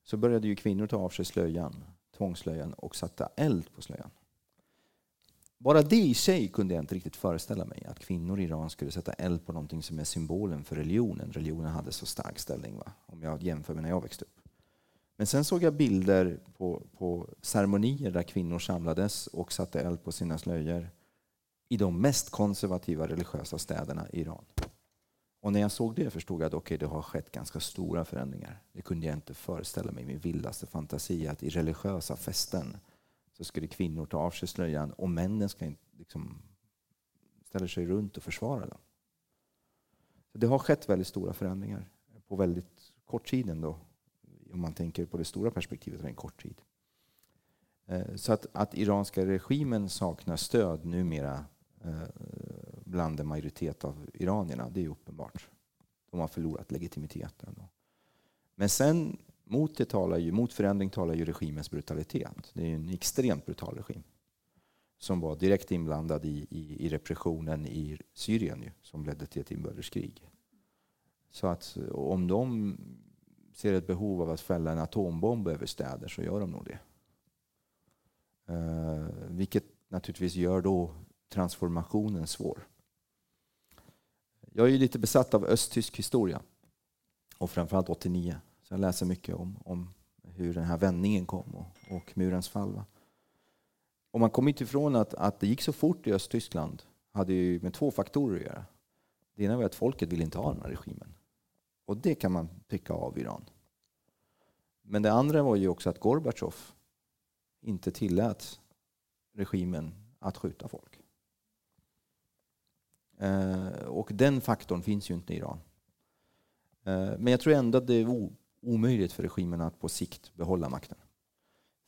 så började ju kvinnor ta av sig slöjan, tvångsslöjan och sätta eld på slöjan. Bara det i sig kunde jag inte riktigt föreställa mig. Att kvinnor i Iran skulle sätta eld på någonting som är symbolen för religionen. Religionen hade så stark ställning, va? om jag jämför med när jag växte upp. Men sen såg jag bilder på, på ceremonier där kvinnor samlades och satte eld på sina slöjor i de mest konservativa religiösa städerna i Iran. Och när jag såg det förstod jag att okay, det har skett ganska stora förändringar. Det kunde jag inte föreställa mig i min vildaste fantasi att i religiösa fästen så skulle kvinnor ta av sig slöjan och männen ska inte liksom ställa sig runt och försvara dem. Så det har skett väldigt stora förändringar på väldigt kort tid ändå. Om man tänker på det stora perspektivet är det en kort tid. Eh, så att, att iranska regimen saknar stöd numera eh, bland en majoritet av iranierna, det är uppenbart. De har förlorat legitimiteten. Men sen mot, det talar ju, mot förändring talar ju regimens brutalitet. Det är en extremt brutal regim som var direkt inblandad i, i, i repressionen i Syrien ju, som ledde till ett inbördeskrig. Så att om de ser ett behov av att fälla en atombomb över städer så gör de nog det. Eh, vilket naturligtvis gör då transformationen svår. Jag är ju lite besatt av östtysk historia och framförallt 89. Jag läser mycket om, om hur den här vändningen kom och, och murens fall. Va? Och man kommer inte ifrån att, att det gick så fort i Östtyskland hade ju med två faktorer att göra. Det ena var att folket ville inte ha den här regimen. Och det kan man pricka av Iran. Men det andra var ju också att Gorbatjov inte tillät regimen att skjuta folk. Eh, och den faktorn finns ju inte i Iran. Eh, men jag tror ändå att det omöjligt för regimen att på sikt behålla makten.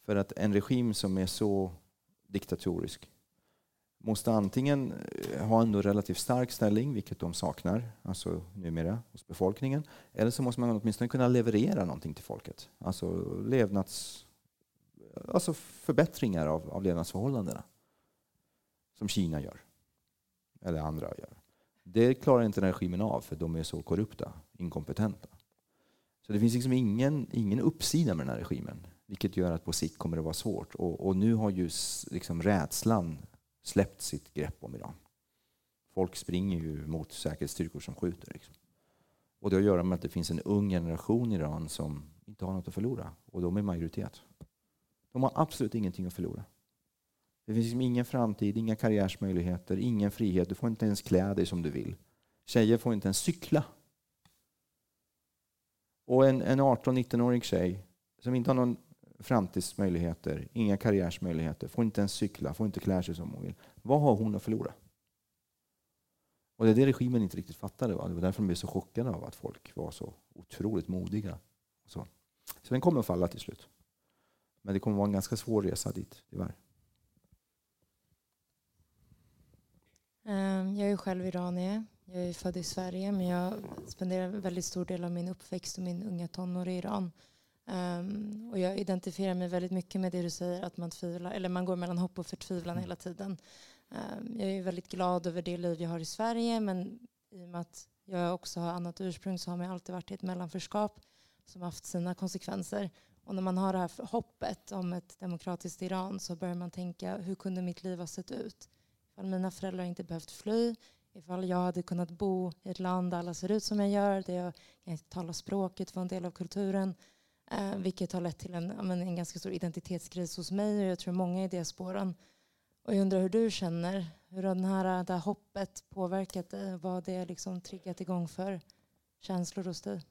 För att en regim som är så diktatorisk måste antingen eh, ha en relativt stark ställning, vilket de saknar alltså numera hos befolkningen, eller så måste man åtminstone kunna leverera någonting till folket. Alltså levnads... Alltså förbättringar av, av levnadsförhållandena. Som Kina gör. Eller andra gör. Det klarar inte den regimen av för de är så korrupta, inkompetenta. Så det finns liksom ingen, ingen uppsida med den här regimen. Vilket gör att på sikt kommer det vara svårt. Och, och nu har ju liksom rädslan släppt sitt grepp om Iran. Folk springer ju mot säkerhetsstyrkor som skjuter. Liksom. Och det har att göra med att det finns en ung generation i Iran som inte har något att förlora. Och de är majoritet. De har absolut ingenting att förlora. Det finns liksom ingen framtid, inga karriärsmöjligheter, ingen frihet. Du får inte ens klä dig som du vill. Tjejer får inte ens cykla. Och en, en 18-19-årig tjej som inte har någon framtidsmöjligheter, inga karriärsmöjligheter, får inte ens cykla, får inte klä sig som hon vill. Vad har hon att förlora? Och det är det regimen inte riktigt fattade. Va? Det var därför de blev så chockade av att folk var så otroligt modiga. Så, så den kommer att falla till slut. Men det kommer att vara en ganska svår resa dit, tyvärr. Ehm, jag är själv iranier. Jag är född i Sverige men jag spenderar en väldigt stor del av min uppväxt och min unga tonår i Iran. Um, och jag identifierar mig väldigt mycket med det du säger, att man tvivlar, eller man går mellan hopp och förtvivlan mm. hela tiden. Um, jag är väldigt glad över det liv jag har i Sverige, men i och med att jag också har annat ursprung så har man alltid varit i ett mellanförskap som haft sina konsekvenser. Och när man har det här hoppet om ett demokratiskt Iran så börjar man tänka, hur kunde mitt liv ha sett ut? Ifall mina föräldrar inte behövt fly, ifall jag hade kunnat bo i ett land där alla ser ut som jag gör, där jag kan tala språket, vara en del av kulturen, Eh, vilket har lett till en, en ganska stor identitetskris hos mig och jag tror många i diasporan. Och jag undrar hur du känner, hur har den här, det här hoppet påverkat dig? Vad det liksom triggat igång för känslor hos dig?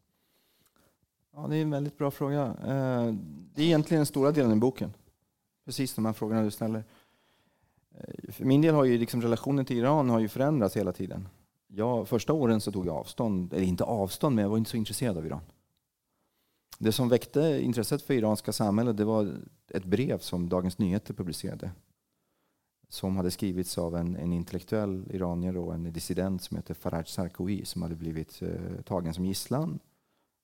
Ja, det är en väldigt bra fråga. Eh, det är egentligen den stora delen i boken. Precis de här frågorna du ställer. Eh, för min del har ju liksom relationen till Iran har ju förändrats hela tiden. Jag, första åren så tog jag avstånd, eller inte avstånd, men jag var inte så intresserad av Iran. Det som väckte intresset för iranska samhället det var ett brev som Dagens Nyheter publicerade. Som hade skrivits av en, en intellektuell iranier och en dissident som heter Faraj Sarkoui som hade blivit eh, tagen som gisslan.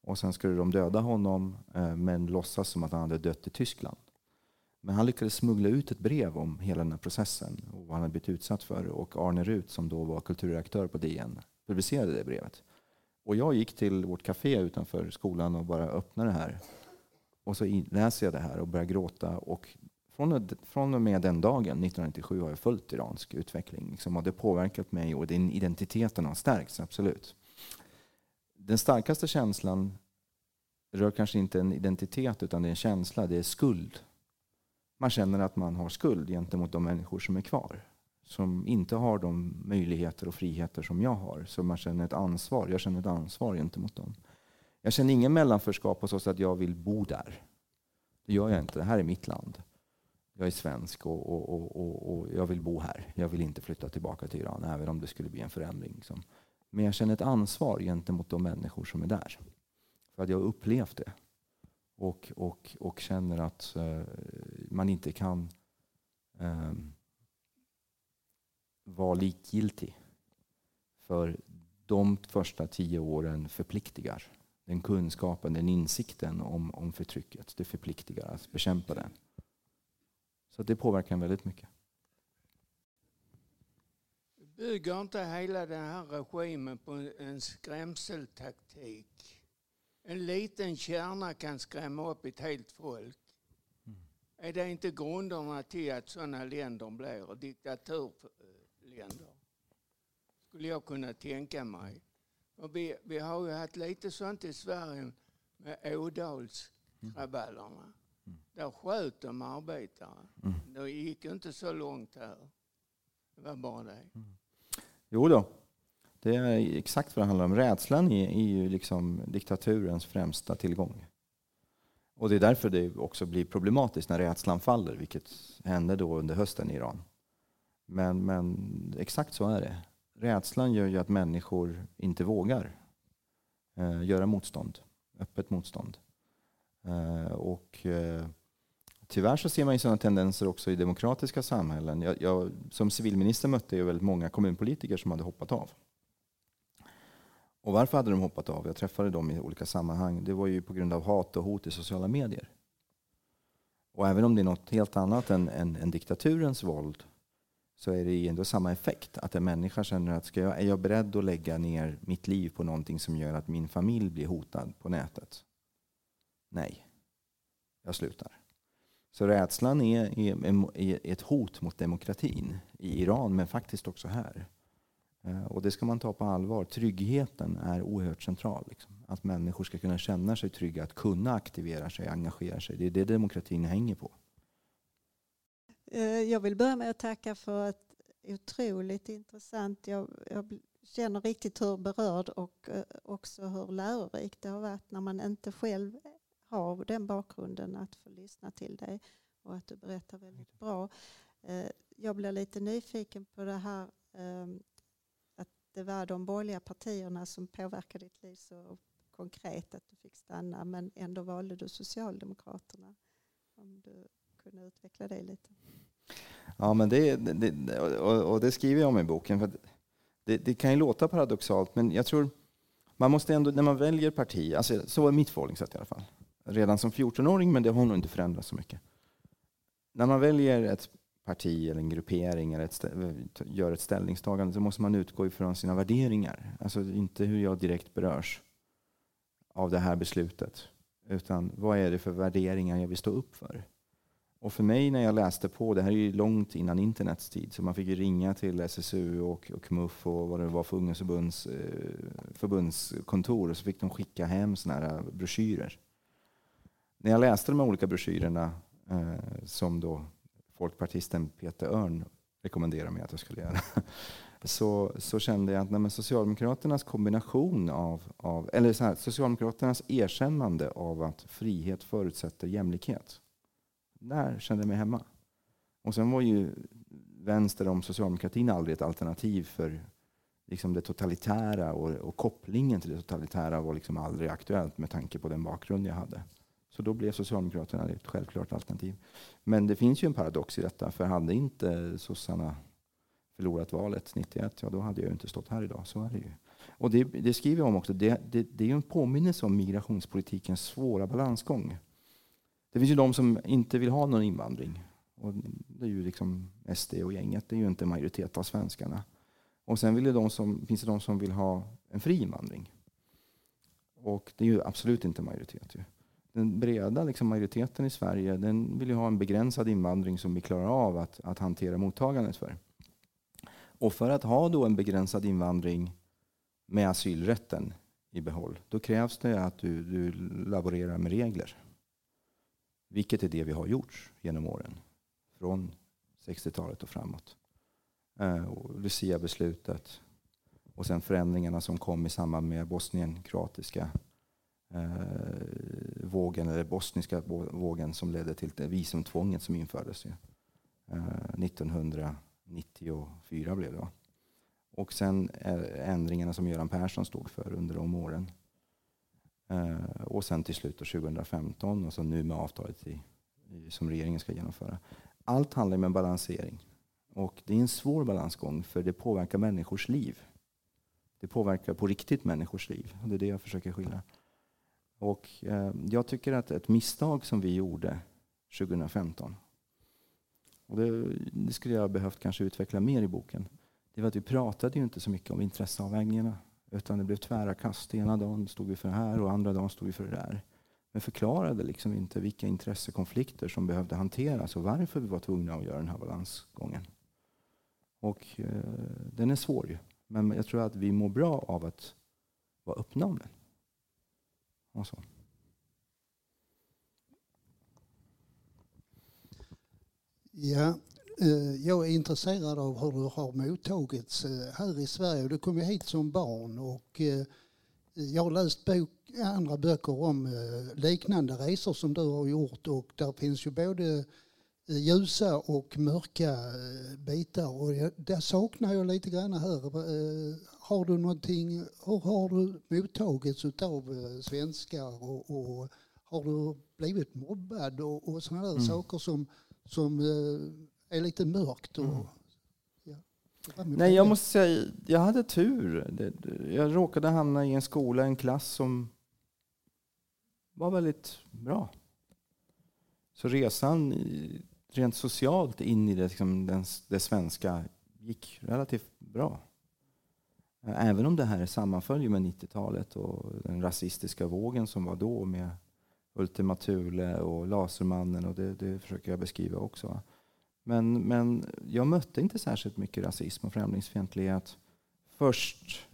Och sen skulle de döda honom eh, men låtsas som att han hade dött i Tyskland. Men han lyckades smuggla ut ett brev om hela den här processen och vad han hade blivit utsatt för. Och Arne Rut som då var kulturredaktör på DN publicerade det brevet. Och jag gick till vårt café utanför skolan och bara öppnade det här. Och så läser jag det här och börjar gråta. Och från och, med den dagen, 1997, har jag följt iransk utveckling. Liksom, och det påverkat mig och den identiteten har stärkts, absolut. Den starkaste känslan rör kanske inte en identitet utan det är en känsla, det är skuld. Man känner att man har skuld gentemot de människor som är kvar som inte har de möjligheter och friheter som jag har. Så man känner ett ansvar. Jag känner ett ansvar gentemot dem. Jag känner ingen mellanförskap på så sätt att jag vill bo där. Det gör jag inte. Det här är mitt land. Jag är svensk och, och, och, och, jag vill bo här. Jag vill inte flytta tillbaka till Iran, även om det skulle bli en förändring. Liksom. Men jag känner ett ansvar gentemot de människor som är där. För att jag har upplevt det. Och, och, och känner att eh, man inte kan eh, vara likgiltig. För de första tio åren förpliktigar. Den kunskapen, den insikten om, om förtrycket, det förpliktigar att bekämpa den. Så det påverkar en väldigt mycket. Bygger inte hela den här regimen på en skrämseltaktik? En liten kärna kan skrämma upp ett helt folk. Mm. Är det inte grunderna till att sådana länder blir diktatur, länder. skulle jag kunna tänka mig. Och vi, vi har ju haft lite sånt i Sverige med Ådalskravallerna. Mm. Där sköt de arbetare. Mm. Det gick inte så långt här. Det var bara det. Mm. Jo då, det är exakt vad det handlar om. Rädslan är, är ju liksom diktaturens främsta tillgång. Och det är därför det också blir problematiskt när rädslan faller, vilket hände då under hösten i Iran. Men, men exakt så är det. Rädslan gör ju att människor inte vågar eh, göra motstånd, öppet motstånd. Eh, och eh, tyvärr så ser man ju sådana tendenser också i demokratiska samhällen. Jag, jag, som civilminister mötte jag väldigt många kommunpolitiker som hade hoppat av. Och varför hade de hoppat av? Jag träffade dem i olika sammanhang. Det var ju på grund av hat och hot i sociala medier. Och även om det är något helt annat än, än, än diktaturens våld så är det ändå samma effekt. Att en människa känner att ska jag, är jag beredd att lägga ner mitt liv på någonting som gör att min familj blir hotad på nätet? Nej, jag slutar. Så rädslan är, är, är ett hot mot demokratin i Iran, men faktiskt också här. Eh, och det ska man ta på allvar. Tryggheten är oerhört central. Liksom. Att människor ska kunna känna sig trygga, att kunna aktivera sig, engagera sig. Det är det demokratin hänger på. Eh, jag vill börja med att tacka för ett otroligt intressant. Jag, jag känner riktigt hur berörd och eh, också hur lärorikt det har varit när man inte själv har den bakgrunden att få lyssna till dig och att du berättar väldigt bra. Jag blir lite nyfiken på det här ehm, det var de borgerliga partierna som påverkade ditt liv så konkret att du fick stanna men ändå valde du Socialdemokraterna. Om du kunde utveckla det lite. Ja, men det, det och, och, det skriver jag om i boken. För det, det, kan ju låta paradoxalt, men jag tror man måste ändå, när man väljer parti, alltså, så är mitt förhållningssätt i alla fall, redan som 14-åring, men det har nog inte förändrats så mycket. När man väljer ett parti eller en gruppering eller ett gör ett ställningstagande så måste man utgå ifrån sina värderingar. Alltså inte hur jag direkt berörs av det här beslutet. Utan vad är det för värderingar jag vill stå upp för? Och för mig när jag läste på, det här är ju långt innan internets tid, så man fick ju ringa till SSU och, och MUF och vad det var för ungdomsförbunds eh, förbundskontor och så fick de skicka hem sådana här broschyrer. När jag läste de här olika broschyrerna eh, som då folkpartisten Peter Örn rekommenderade mig att jag skulle göra. Så, så kände jag att nej, Socialdemokraternas kombination av, av eller så här, Socialdemokraternas erkännande av att frihet förutsätter jämlikhet. Där kände jag mig hemma. Och sen var ju vänster om socialdemokratin aldrig ett alternativ för liksom det totalitära och, och kopplingen till det totalitära var liksom aldrig aktuellt med tanke på den bakgrund jag hade. Så då blev Socialdemokraterna ett självklart alternativ. Men det finns ju en paradox i detta, för hade inte sossarna förlorat valet 91, ja då hade jag ju inte stått här idag. Så är det ju. Och det, det skriver jag om också. Det, det, det är en påminnelse om migrationspolitikens svåra balansgång. Det finns ju de som inte vill ha någon invandring. Och det är ju liksom SD och gänget. Det är ju inte en majoritet av svenskarna. Och sen vill de som, finns det de som vill ha en fri invandring. Och det är ju absolut inte majoritet. Ju den breda liksom, majoriteten i Sverige den vill ju ha en begränsad invandring som vi klarar av att, att hantera mottagandet för. Och för att ha då en begränsad invandring med asylrätten i behåll, då krävs det att du, du laborerar med regler. Vilket är det vi har gjort genom åren. Från 60-talet och framåt. Eh, och Lucia-beslutet och sen förändringarna som kom i samband med Bosnien-kroatiska Eh, vågen, eller bosniska vågen som ledde till visumtvånget som infördes. Ju. Eh, 1994 blev det. Och sen ändringarna som Göran Persson stod för under de åren. Eh, och sen till slut 2015 och så nu med avtalet i, i, som regeringen ska genomföra. Allt handlar om en balansering. Och det är en svår balansgång för det påverkar människors liv. Det påverkar på riktigt människors liv. Och det är det jag försöker skilja. Och eh, jag tycker att ett misstag som vi gjorde 2015, och det, det, skulle jag behövt kanske utveckla mer i boken, det var att vi pratade ju inte så mycket om intresseavvägningarna. Utan det blev tvära kast. Ena dagen stod vi för det här och andra dagen stod vi för det där. Men förklarade liksom inte vilka intressekonflikter som behövde hanteras och varför vi var tvungna att göra den här balansgången. Och eh, den är svår ju. Men jag tror att vi mår bra av att vara öppna om den. Och så. Ja, eh, jag är intresserad av hur du har mottagits eh, här i Sverige. Du kom ju hit som barn och eh, jag har läst bok, andra böcker om liknande resor som du har gjort och där finns ju både ljusa och mörka bitar och det saknar jag lite grann här. Har du någonting, hur har du mottagits av svenskar och, och har du blivit mobbad och, och sådana där mm. saker som som eh, är lite mörkt. Och, mm. ja, Nej, jag måste säga, jag hade tur. Jag råkade hamna i en skola, en klass som var väldigt bra. Så resan rent socialt in i det, liksom, den, det svenska gick relativt bra. Även om det här sammanföljer med 90-talet och den rasistiska vågen som var då med Ultima Thule och Lasermannen och det, det försöker jag beskriva också. Men, men jag mötte inte särskilt mycket rasism och främlingsfientlighet först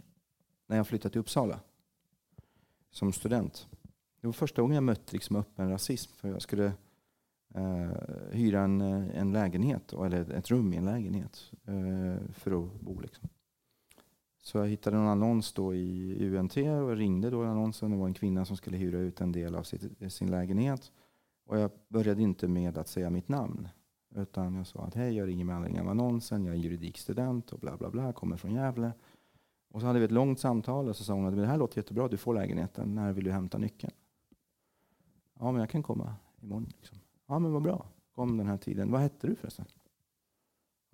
när jag flyttade till Uppsala som student. Det var första gången jag mötte liksom öppen rasism. För jag skulle eh, hyra en, eh, en lägenhet, eller ett rum i en lägenhet eh, för att bo. Liksom. Så jag hittade en annons då i UNT och ringde då i annonsen. Det var en kvinna som skulle hyra ut en del av sitt, sin lägenhet. Och jag började inte med att säga mitt namn. Utan jag sa att hej, jag ringer med anledning av annonsen. Jag är juridikstudent och bla bla bla. Kommer från Gävle. Och så hade vi ett långt samtal och så sa hon att det här låter jättebra. Du får lägenheten. När vill du hämta nyckeln? Ja, men jag kan komma imorgon. Liksom. Ja, men vad bra. Kom den här tiden. Vad hette du förresten?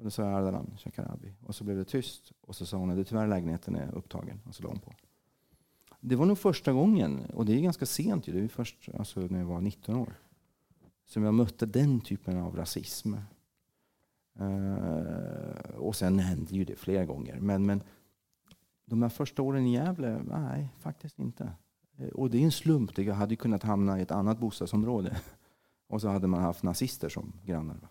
Och då sa jag Ardalan Shekarabi. Och så blev det tyst. Och så sa hon att tyvärr lägenheten är upptagen. Och så la hon på. Det var nog första gången, och det är ganska sent, det är först alltså när jag var 19 år, som jag mötte den typen av rasism. Uh, och sen hände ju det flera gånger. Men, men de här första åren i Gävle, nej, faktiskt inte. Eh, och det är en slump. Jag hade kunnat hamna i ett annat bostadsområde. Och så hade man haft nazister som grannar.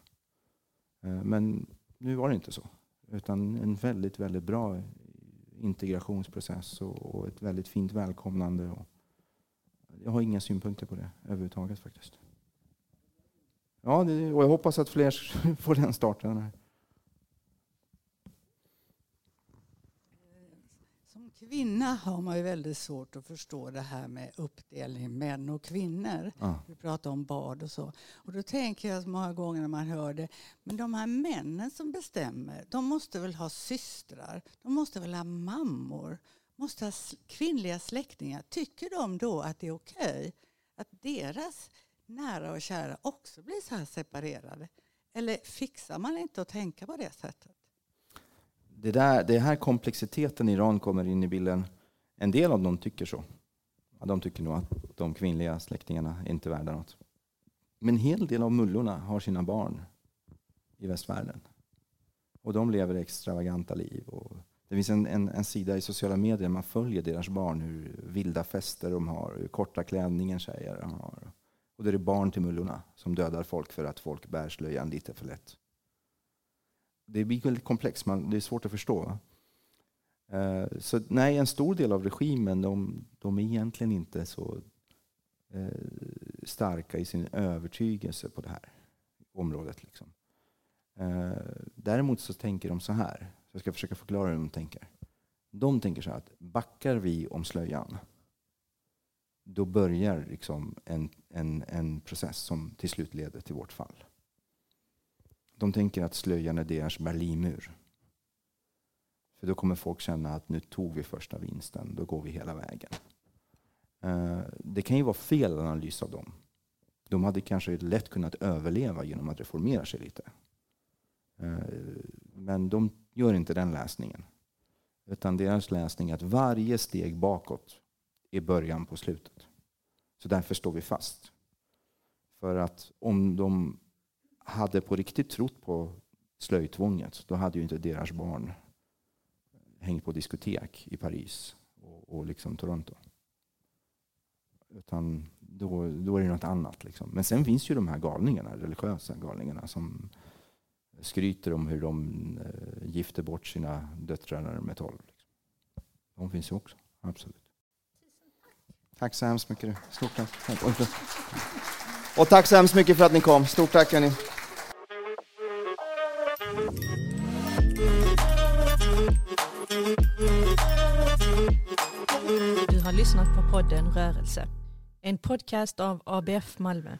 Eh, men nu var det inte så. Utan en väldigt, väldigt bra integrationsprocess och, ett väldigt fint välkomnande. Och jag har inga synpunkter på det överhuvudtaget faktiskt. Ja, det, och jag hoppas att fler får den starten. Kvinna har man ju väldigt svårt att förstå det här med uppdelning män och kvinnor. Ja. Vi pratar om bad och så. Och då tänker jag många gånger när man hör det, men de här männen som bestämmer, de måste väl ha systrar, de måste väl ha mammor, måste ha kvinnliga släktingar. Tycker de då att det är okej att deras nära och kära också blir så här separerade? Eller fixar man inte att tänka på det sättet? Det, där, det här komplexiteten i Iran kommer in i bilden. En del av dem tycker så. de tycker nog att de kvinnliga släktingarna är inte är värda något. Men en hel del av mullorna har sina barn i västvärlden. Och de lever extravaganta liv. Och det finns en, en, en, sida i sociala medier där man följer deras barn, hur vilda fester de har, hur korta klänningen tjejer har. Och det är barn till mullorna som dödar folk för att folk bär slöjan lite för lätt det blir väldigt komplext, man, det är svårt att förstå. Uh, så nej, en stor del av regimen, de, de är egentligen inte så uh, starka i sin övertygelse på det här området. Liksom. Uh, däremot så tänker de så här, så jag ska försöka förklara hur de tänker. De tänker så här att backar vi om slöjan, då börjar liksom en, en, en process som till slut leder till vårt fall. De tänker att slöjan är deras Berlinmur. För då kommer folk känna att nu tog vi första vinsten, då går vi hela vägen. Eh, det kan ju vara fel analys av dem. De hade kanske lätt kunnat överleva genom att reformera sig lite. Eh, men de gör inte den läsningen. Utan deras läsning är att varje steg bakåt är början på slutet. Så därför står vi fast. För att om de hade på riktigt trott på slöjtvånget, då hade ju inte deras barn hängt på diskotek i Paris och, och liksom Toronto. Utan då, då är det något annat. Liksom. Men sen finns ju de här galningarna, religiösa galningarna som skryter om hur de eh, gifter bort sina döttrar när de är tolv. Liksom. De finns ju också, absolut. Tack så hemskt mycket. Stort tack. Och tack så hemskt mycket för att ni kom. Stort tack hörni. Du har lyssnat på podden Rörelse. En podcast av ABF Malmö.